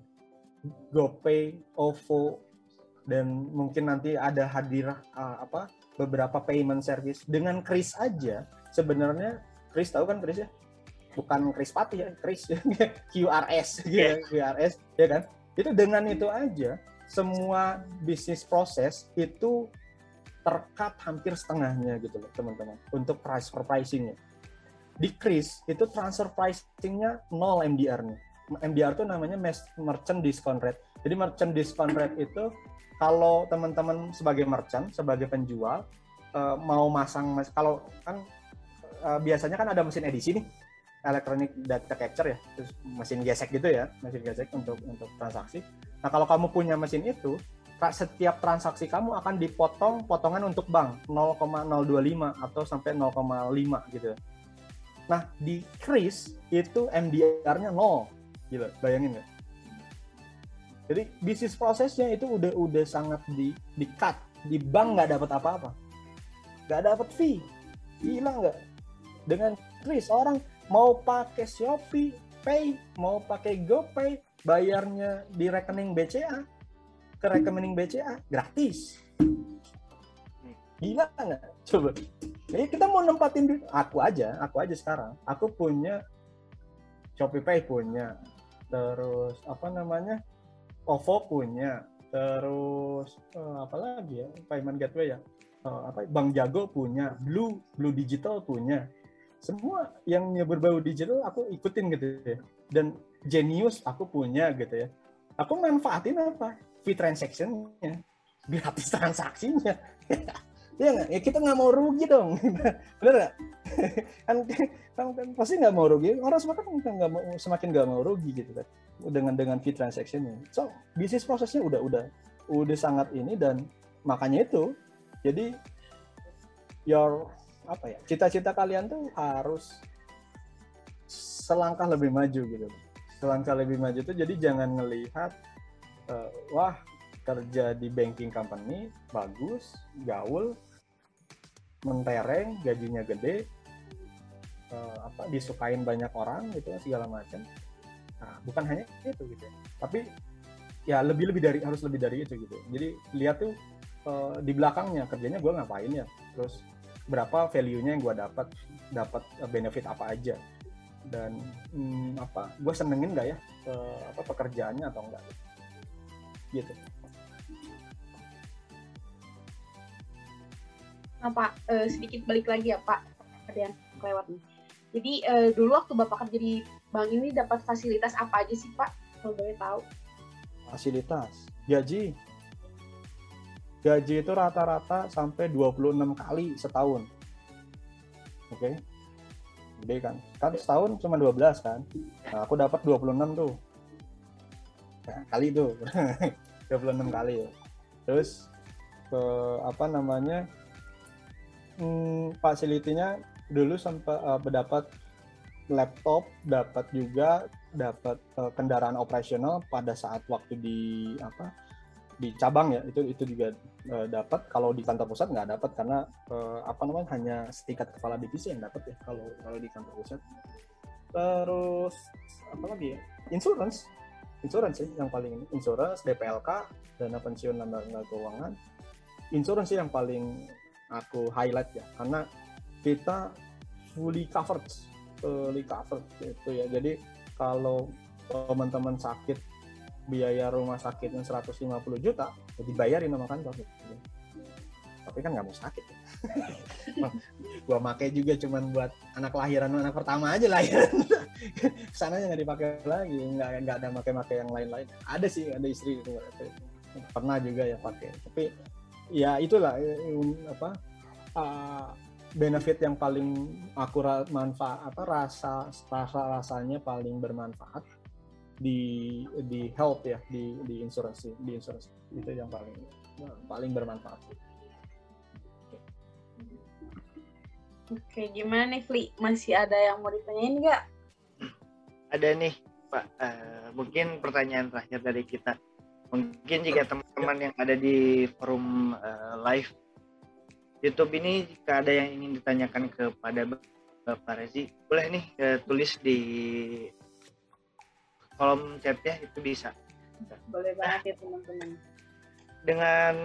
GoPay, OVO dan mungkin nanti ada hadir uh, apa beberapa payment service. Dengan Kris aja sebenarnya Kris tahu kan Kris ya? Bukan Kris Pati ya Kris QRS gitu, QRS ya kan? Itu dengan itu aja semua bisnis proses itu terkat hampir setengahnya gitu loh teman-teman untuk transfer pricingnya Kris itu transfer pricingnya nol MDR-nya MDR itu namanya merchant discount rate. Jadi merchant discount rate itu kalau teman-teman sebagai merchant sebagai penjual uh, mau masang kalau kan uh, biasanya kan ada mesin edisi nih electronic data capture ya terus mesin gesek gitu ya mesin gesek untuk untuk transaksi. Nah kalau kamu punya mesin itu setiap transaksi kamu akan dipotong potongan untuk bank 0,025 atau sampai 0,5 gitu nah di Kris itu MDR-nya 0 gila bayangin nggak? Jadi bisnis prosesnya itu udah udah sangat di di cut. Di bank nggak dapat apa-apa. Nggak dapat fee. Hilang nggak? Dengan Kris orang mau pakai Shopee Pay, mau pakai GoPay, bayarnya di rekening BCA ke rekening BCA gratis. Gila nggak? Coba. Jadi kita mau nempatin duit, aku aja, aku aja sekarang. Aku punya Shopee Pay punya, terus apa namanya, OVO punya, terus uh, apa lagi ya, payment gateway ya, uh, apa? Bank Jago punya, Blue Blue Digital punya, semua yang berbau digital aku ikutin gitu ya. Dan genius aku punya gitu ya. Aku manfaatin apa? Fee transactionnya. Gratis transaksinya ya nggak? Ya kita nggak mau rugi dong. Bener nggak? Kan, kan, kan pasti nggak mau rugi. Orang semakin nggak mau semakin nggak mau rugi gitu kan. Dengan dengan fee transactionnya so bisnis prosesnya udah udah udah sangat ini dan makanya itu jadi your apa ya cita-cita kalian tuh harus selangkah lebih maju gitu. Selangkah lebih maju tuh jadi jangan ngelihat uh, wah kerja di banking company bagus gaul mentereng gajinya gede uh, apa disukain banyak orang gitu segala macam nah bukan hanya itu gitu. Tapi ya lebih lebih dari harus lebih dari itu gitu. Jadi lihat tuh uh, di belakangnya kerjanya gue ngapain ya? Terus berapa value-nya yang gue dapat dapat benefit apa aja? Dan hmm, apa gue senengin nggak ya ke, apa pekerjaannya atau enggak gitu
nah Pak uh, sedikit balik lagi ya Pak ada yang kelewat nih jadi uh, dulu waktu Bapak kerja di bank ini dapat fasilitas apa aja sih Pak kalau boleh tahu
fasilitas gaji gaji itu rata-rata sampai 26 kali setahun. Oke. Okay? Gede kan? Kan setahun cuma 12 kan? Nah, aku dapat 26 tuh. Nah, kali itu. 26 kali ya. Terus ke apa namanya? Hmm, fasilitinya dulu sempat uh, dapat laptop, dapat juga dapat uh, kendaraan operasional pada saat waktu di apa di cabang ya. Itu itu juga uh, dapat. Kalau di kantor pusat nggak dapat karena uh, apa namanya hanya setingkat kepala divisi yang dapat ya kalau kalau di kantor pusat. Terus apa lagi ya? Insurance. Insurance sih yang paling insurance DPLK dana pensiun dana keuangan. Insurance sih yang paling aku highlight ya. Karena kita fully covered fully covered itu ya. Jadi kalau teman-teman sakit biaya rumah sakitnya 150 juta ya dibayarin sama kantor. Gitu. tapi kan nggak mau sakit ya. gua make juga cuman buat anak lahiran anak pertama aja lahiran. Sana nggak dipakai lagi nggak nggak ada make-make yang lain-lain. Ada sih ada istri itu pernah juga ya pakai. Tapi ya itulah eh, apa uh, benefit yang paling aku ra- manfaat apa rasa rasa rasanya paling bermanfaat di di health ya di di insuransi di insuransi itu yang paling paling bermanfaat
Oke, gimana nih, Fli? Masih ada yang mau ditanyain nggak?
Ada nih, Pak. Eh, mungkin pertanyaan terakhir dari kita. Mungkin jika teman-teman yang ada di forum eh, live YouTube ini, jika ada yang ingin ditanyakan kepada Bapak Rezi, boleh nih eh, tulis di kolom chat ya, itu bisa.
Boleh banget ya, teman-teman.
dengan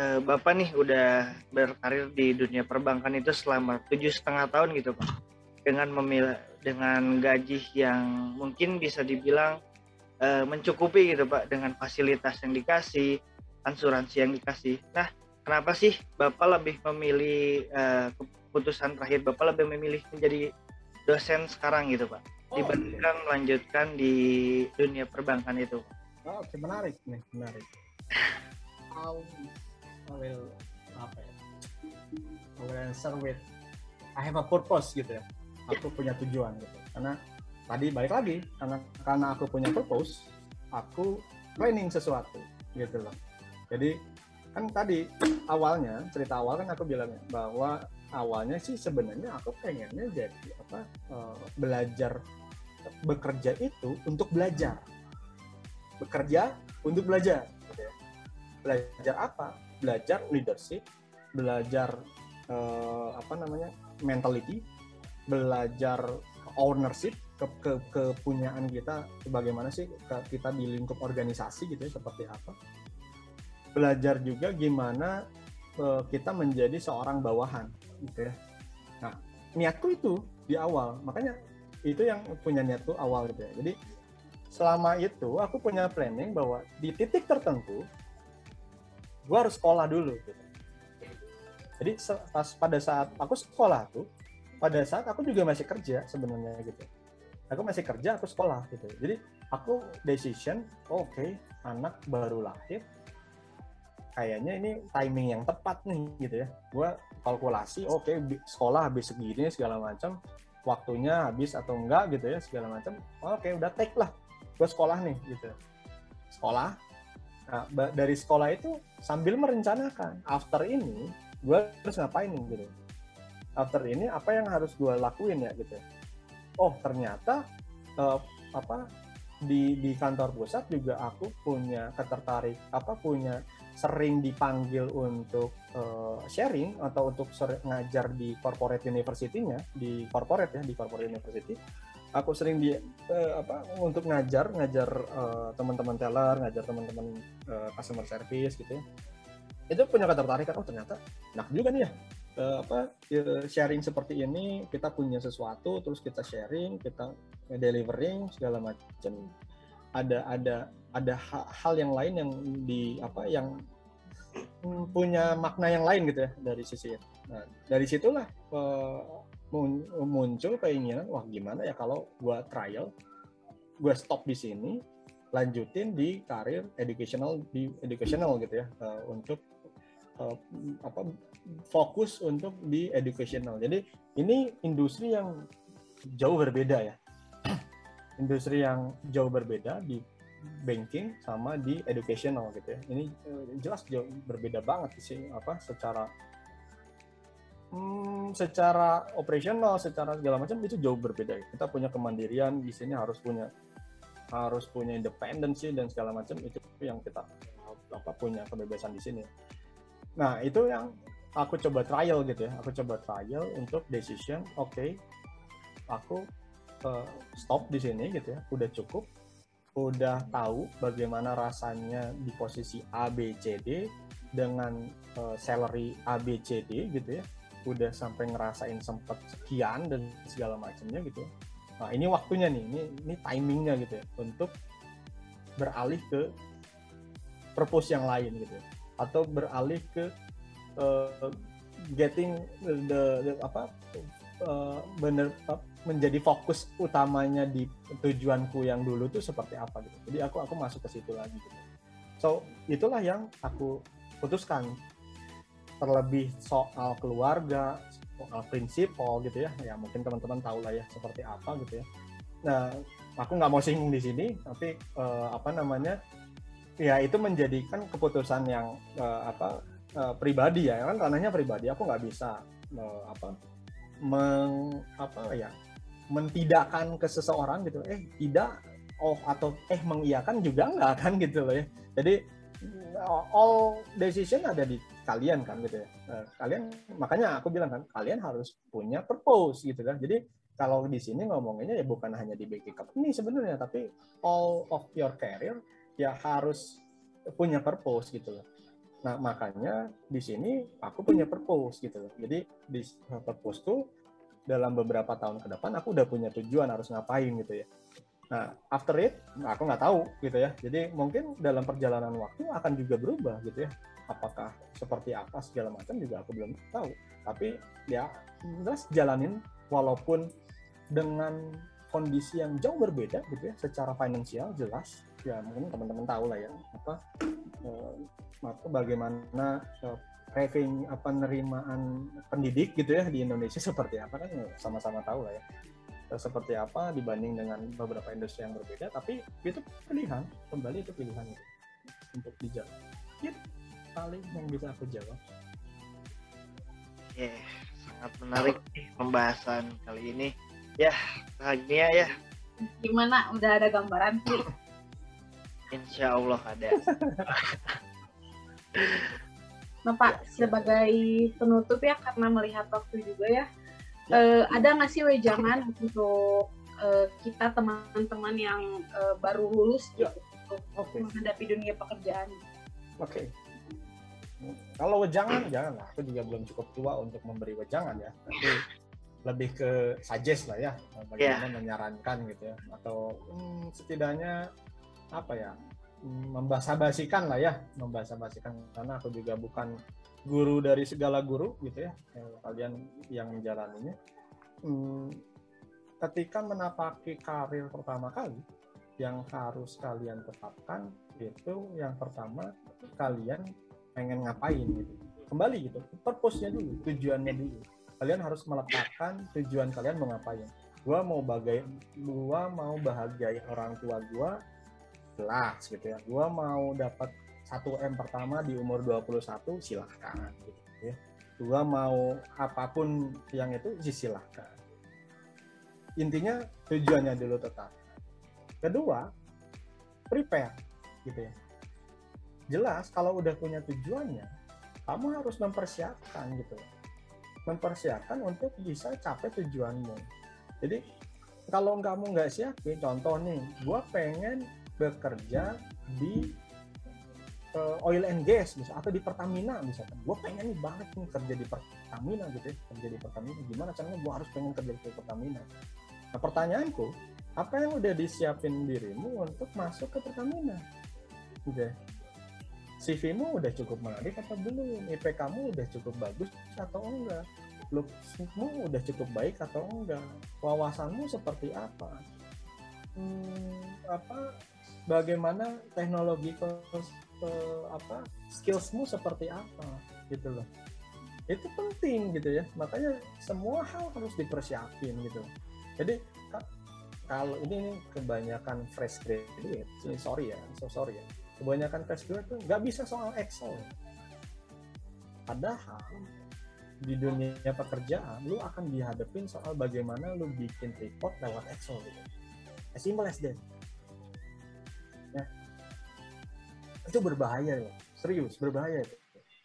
eh, bapak nih udah berkarir di dunia perbankan itu selama tujuh setengah tahun gitu pak dengan memilih dengan gaji yang mungkin bisa dibilang eh, mencukupi gitu pak dengan fasilitas yang dikasih asuransi yang dikasih. Nah kenapa sih bapak lebih memilih eh, keputusan terakhir? Bapak lebih memilih menjadi dosen sekarang gitu pak dibandingkan melanjutkan di dunia perbankan itu?
Oh, oke menarik nih menarik. I will apa ya I will answer with I have a purpose gitu ya. Aku punya tujuan gitu. Karena tadi balik lagi karena karena aku punya purpose aku training sesuatu gitu loh. Jadi kan tadi awalnya cerita awal kan aku bilangnya bahwa awalnya sih sebenarnya aku pengennya jadi apa eh, belajar bekerja itu untuk belajar. Bekerja untuk belajar gitu ya. belajar apa? Belajar leadership belajar eh, apa namanya mentality belajar ownership ke, ke kepunyaan kita bagaimana sih kita di lingkup organisasi gitu ya seperti apa belajar juga gimana eh, kita menjadi seorang bawahan gitu ya nah niatku itu di awal makanya itu yang punya niatku awal gitu ya jadi selama itu aku punya planning bahwa di titik tertentu gue harus sekolah dulu gitu. Jadi pas pada saat aku sekolah tuh, pada saat aku juga masih kerja sebenarnya gitu. Aku masih kerja, aku sekolah gitu. Jadi aku decision, oke, anak baru lahir, kayaknya ini timing yang tepat nih gitu ya. Gue kalkulasi, oke, bi- sekolah habis segini segala macam, waktunya habis atau enggak gitu ya segala macam. Oke, udah take lah gue sekolah nih gitu sekolah nah, dari sekolah itu sambil merencanakan after ini gue harus ngapain nih gitu after ini apa yang harus gue lakuin ya gitu oh ternyata eh, apa di di kantor pusat juga aku punya ketertarik apa punya sering dipanggil untuk eh, sharing atau untuk ngajar di corporate university-nya di corporate ya di corporate university. Aku sering di eh, apa untuk ngajar ngajar eh, teman-teman teller ngajar teman-teman eh, customer service gitu ya. Itu punya ketertarikan oh ternyata enak juga nih ya Eh, apa eh, sharing seperti ini kita punya sesuatu terus kita sharing kita delivering segala macam ada ada ada ha- hal yang lain yang di apa yang mm, punya makna yang lain gitu ya dari sisi itu. Nah, dari situlah eh, mun- muncul keinginan wah gimana ya kalau gua trial gua stop di sini lanjutin di karir educational di educational gitu ya eh, untuk apa fokus untuk di educational jadi ini industri yang jauh berbeda ya industri yang jauh berbeda di banking sama di educational gitu ya ini eh, jelas jauh berbeda banget sih apa secara Hmm, secara operasional, secara segala macam itu jauh berbeda. Kita punya kemandirian di sini harus punya harus punya independensi dan segala macam itu yang kita apa punya kebebasan di sini. Nah itu yang aku coba trial gitu ya. Aku coba trial untuk decision. Oke, aku eh, stop di sini gitu ya. Udah cukup. Udah tahu bagaimana rasanya di posisi A B C D dengan eh, salary A B C D gitu ya udah sampai ngerasain sempet sekian dan segala macamnya gitu. Nah ini waktunya nih, ini ini timingnya gitu ya untuk beralih ke purpose yang lain gitu, ya. atau beralih ke uh, getting the, the apa uh, bener menjadi fokus utamanya di tujuanku yang dulu tuh seperti apa gitu. Jadi aku aku masuk ke situ lagi gitu. so itulah yang aku putuskan terlebih soal keluarga soal prinsip gitu ya ya mungkin teman-teman tahu lah ya seperti apa gitu ya nah aku nggak mau singgung di sini tapi uh, apa namanya ya itu menjadikan keputusan yang uh, apa uh, pribadi ya kan ranahnya pribadi aku nggak bisa uh, apa meng apa ya mentidakkan ke seseorang gitu eh tidak oh atau eh mengiyakan juga nggak kan gitu loh ya jadi all decision ada di kalian kan gitu ya. Nah, kalian makanya aku bilang kan kalian harus punya purpose gitu kan. Jadi kalau di sini ngomonginnya ya bukan hanya di BK ini sebenarnya tapi all of your career ya harus punya purpose gitu loh. Nah, makanya di sini aku punya purpose gitu loh. Jadi di purpose tuh dalam beberapa tahun ke depan aku udah punya tujuan harus ngapain gitu ya. Nah, after it, nah aku nggak tahu gitu ya. Jadi mungkin dalam perjalanan waktu akan juga berubah gitu ya. Apakah seperti apa segala macam juga aku belum tahu. Tapi ya jelas jalanin walaupun dengan kondisi yang jauh berbeda gitu ya. Secara finansial jelas ya mungkin teman-teman tahu lah ya apa eh, apa bagaimana eh, revenue apa penerimaan pendidik gitu ya di Indonesia seperti apa kan sama-sama tahu lah ya seperti apa dibanding dengan beberapa industri yang berbeda tapi itu pilihan kembali itu pilihan itu untuk dijawab. Ya paling yang bisa aku jawab.
Yeah, sangat menarik nih pembahasan kali ini. Ya bahagia ya.
Gimana? Udah ada gambaran sih
Insya Allah ada
Nah Pak, sebagai penutup ya karena melihat waktu juga ya, uh, ada nggak sih wejangan untuk uh, kita teman-teman yang uh, baru lulus
ya.
gitu, untuk
okay.
menghadapi dunia pekerjaan?
Oke. Okay. Kalau wejangan, janganlah. Aku juga belum cukup tua untuk memberi wejangan ya. Tapi lebih ke suggest lah ya, bagaimana yeah. menyarankan gitu ya, atau hmm, setidaknya apa ya, membasa-basikan lah ya, membasa-basikan. Karena aku juga bukan guru dari segala guru gitu ya kalian yang menjalaninya. Hmm, ketika menapaki karir pertama kali yang harus kalian tetapkan itu yang pertama kalian pengen ngapain gitu. Kembali gitu purpose-nya dulu tujuannya dulu. Kalian harus meletakkan tujuan kalian mau ngapain. Gua mau bagai gua mau bahagiain orang tua gua gitu ya gua mau dapat 1M pertama di umur 21 silahkan gitu ya. Dua mau apa pun yang itu silahkan. Intinya tujuannya dulu tetap. Kedua, prepare gitu ya. Jelas kalau udah punya tujuannya, kamu harus mempersiapkan gitu. Mempersiapkan untuk bisa capai tujuanmu. Jadi kalau kamu nggak siapin, contoh nih, gue pengen bekerja di uh, oil and gas bisa atau di Pertamina misalkan. Gue pengen nih banget nih kerja di Pertamina gitu ya kerja di Pertamina. Gimana caranya gue harus pengen kerja di Pertamina? Nah pertanyaanku apa yang udah disiapin dirimu untuk masuk ke Pertamina? Gitu ya CV-mu udah cukup menarik atau belum? IP kamu udah cukup bagus atau enggak? Looks-mu udah cukup baik atau enggak? Wawasanmu seperti apa? Hmm, apa bagaimana teknologi uh, apa skillsmu seperti apa gitu loh. Itu penting gitu ya. Makanya semua hal harus dipersiapin gitu. Jadi kalau ini, kebanyakan fresh graduate. Sorry ya so sorry ya. Kebanyakan fresh graduate tuh nggak bisa soal Excel. Padahal di dunia pekerjaan lu akan dihadapin soal bagaimana lu bikin report lewat Excel gitu. As simple as that itu berbahaya loh. Serius berbahaya itu.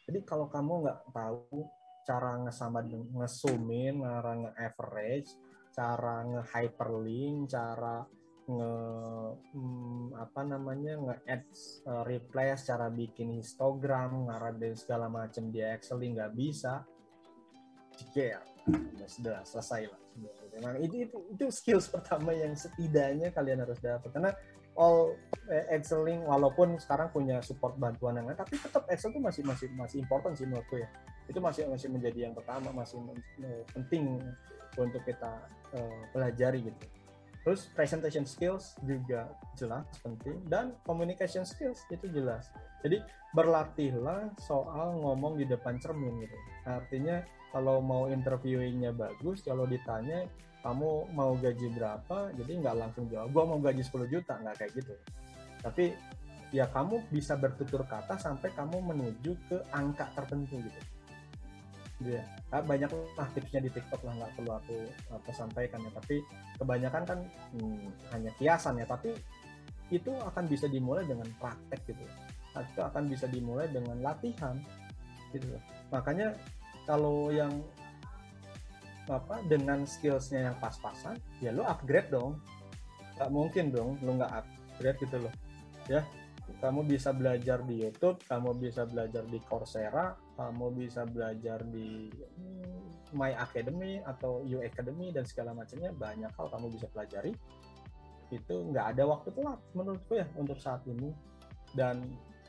Jadi kalau kamu nggak tahu cara ngesama ngesumin cara nge-average cara nge-hyperlink cara nge hmm, apa namanya nge-add uh, replace cara bikin histogram dan segala macam di Excel nggak bisa jika sudah selesai lah. Memang itu, itu itu skills pertama yang setidaknya kalian harus dapat. Karena all eh, Exceling walaupun sekarang punya support bantuan yang lain tapi tetap Excel itu masih masih masih important sih menurutku ya. Itu masih masih menjadi yang pertama masih penting untuk kita uh, pelajari gitu Terus presentation skills juga jelas penting dan communication skills itu jelas. Jadi berlatihlah soal ngomong di depan cermin gitu. Artinya kalau mau interviewingnya bagus, kalau ditanya kamu mau gaji berapa, jadi nggak langsung jawab, gua mau gaji 10 juta, nggak kayak gitu. Tapi ya kamu bisa bertutur kata sampai kamu menuju ke angka tertentu gitu. Ya, banyak lah tipsnya di TikTok lah nggak perlu aku apa sampaikan ya. Tapi kebanyakan kan hmm, hanya kiasan ya. Tapi itu akan bisa dimulai dengan praktek gitu. Itu akan bisa dimulai dengan latihan gitu. Makanya kalau yang apa dengan skillsnya yang pas-pasan, ya lo upgrade dong. Gak mungkin dong lo nggak upgrade gitu loh. Ya, kamu bisa belajar di YouTube, kamu bisa belajar di Coursera, kamu bisa belajar di My Academy atau U Academy dan segala macamnya banyak hal kamu bisa pelajari. Itu nggak ada waktu telat menurutku ya untuk saat ini. Dan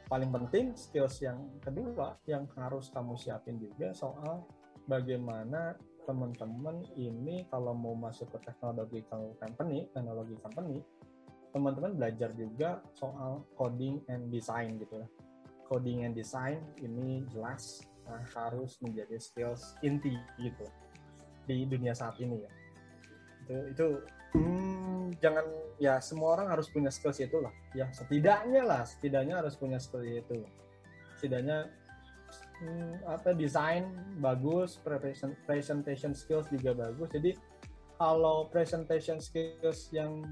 paling penting skills yang kedua yang harus kamu siapin juga soal bagaimana teman-teman ini kalau mau masuk ke teknologi company teknologi company teman-teman belajar juga soal coding and design gitu ya coding and design ini jelas uh, harus menjadi skills inti gitu di dunia saat ini ya. Itu itu hmm, jangan ya semua orang harus punya skills itu lah ya setidaknya lah setidaknya harus punya skills itu. Setidaknya hmm, apa desain bagus presentation skills juga bagus. Jadi kalau presentation skills yang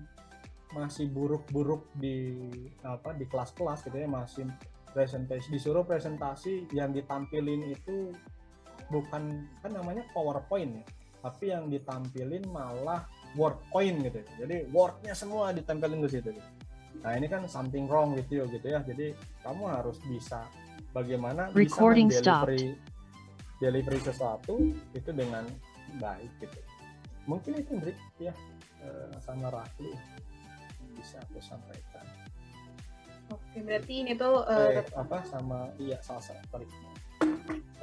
masih buruk-buruk di apa di kelas-kelas gitu ya masih presentasi disuruh presentasi yang ditampilin itu bukan kan namanya PowerPoint ya tapi yang ditampilin malah word point gitu jadi wordnya semua ditempelin ke situ nah ini kan something wrong with you gitu ya. Jadi kamu harus bisa bagaimana
Recording
bisa delivery delivery sesuatu itu dengan baik gitu. Mungkin itu Brik ya eh, sama Rafli bisa aku sampaikan
Oke, berarti ini tuh uh,
eh, apa sama iya salah satu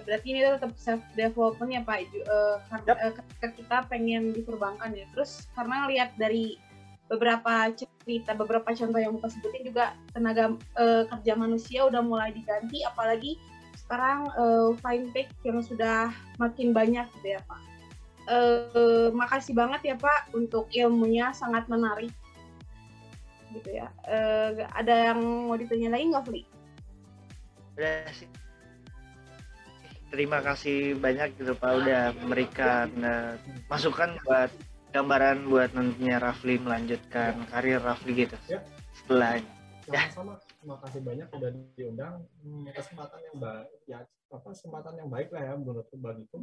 Berarti ini tuh tetap self development ya Pak. Uh, karena yep. uh, ketika kita pengen di perbankan ya. Terus karena lihat dari beberapa cerita, beberapa contoh yang Bapak sebutin juga tenaga uh, kerja manusia udah mulai diganti, apalagi sekarang uh, fintech yang sudah makin banyak gitu ya Pak. Uh, makasih banget ya Pak untuk ilmunya sangat menarik gitu ya. Uh, ada yang mau ditanya lagi nggak, Fli?
Udah sih. Terima kasih banyak gitu Pak udah memberikan uh, masukan buat gambaran buat nantinya Rafli melanjutkan ya. karir Rafli gitu ya. setelahnya.
Ya. Sama-sama. Terima kasih banyak udah diundang. Hmm, kesempatan yang baik ya apa kesempatan yang baik lah ya menurutku bagiku.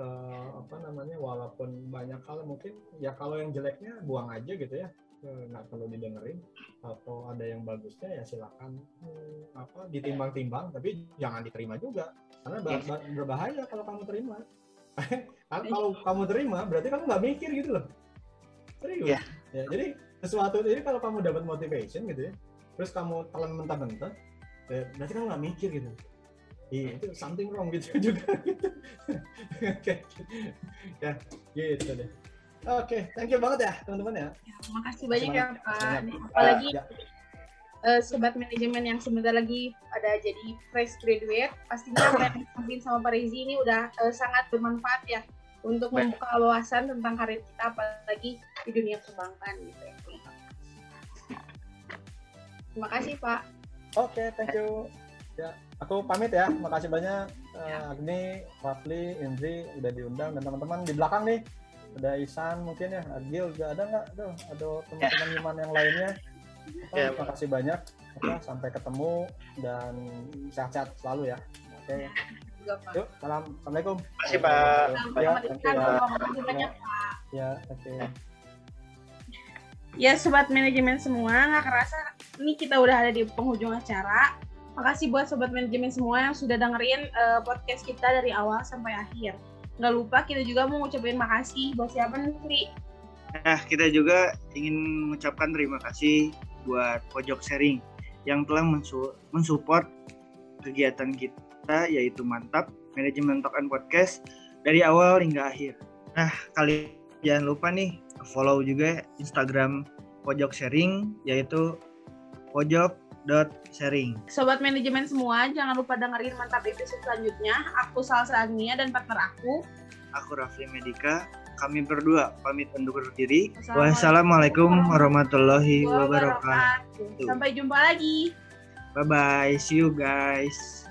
Uh, apa namanya walaupun banyak hal mungkin ya kalau yang jeleknya buang aja gitu ya nggak perlu didengerin atau ada yang bagusnya ya silakan hmm, apa ditimbang-timbang tapi jangan diterima juga karena ber berbahaya kalau kamu terima karena kalau kamu terima berarti kamu nggak mikir gitu loh serius yeah. ya jadi sesuatu jadi kalau kamu dapat motivation gitu ya terus kamu telan mentah-mentah ya, berarti kamu nggak mikir gitu Iya, itu something wrong gitu juga gitu. Oke. ya, gitu deh. Oke, okay, thank you banget ya teman-teman ya.
ya makasih banyak ya Pak. Apalagi ya. uh, sobat manajemen yang sebentar lagi ada jadi fresh graduate, pastinya apa yang disampaikan sama Pak Rezi ini udah uh, sangat bermanfaat ya untuk membuka wawasan tentang karir kita apalagi di dunia perbankan gitu ya. Terima kasih Pak.
Oke, okay, thank you. Ya, aku pamit ya. Makasih banyak uh, Agni, Rafli, Indri udah diundang dan teman-teman di belakang nih ada Isan mungkin ya Agil juga ada nggak? Tuh ada teman-teman ya. Iman yang lainnya. Oh, ya, terima kasih banyak. Oke, sampai ketemu dan sehat-sehat selalu ya. Oke. Okay. yuk salam. Assalamualaikum.
Terima kasih pak.
ya terima banyak
pak. Ya oke. Okay.
Ya sobat manajemen semua, nggak kerasa ini kita udah ada di penghujung acara. Makasih buat sobat manajemen semua yang sudah dengerin uh, podcast kita dari awal sampai akhir nggak lupa kita juga mau ngucapin makasih buat siapa nih
Nah, kita juga ingin mengucapkan terima kasih buat Pojok Sharing yang telah mensupport kegiatan kita yaitu Mantap Manajemen Talk and Podcast dari awal hingga akhir. Nah, kali jangan lupa nih follow juga Instagram Pojok Sharing yaitu pojok.sharing.
Sobat manajemen semua, jangan lupa dengerin mantap episode selanjutnya. Aku Salsa Agnia dan partner aku.
Aku Rafli Medika. Kami berdua pamit undur diri.
Wassalamualaikum
Wassalamualaikum warahmatullahi wabarakatuh.
Sampai jumpa lagi.
Bye bye. See you guys.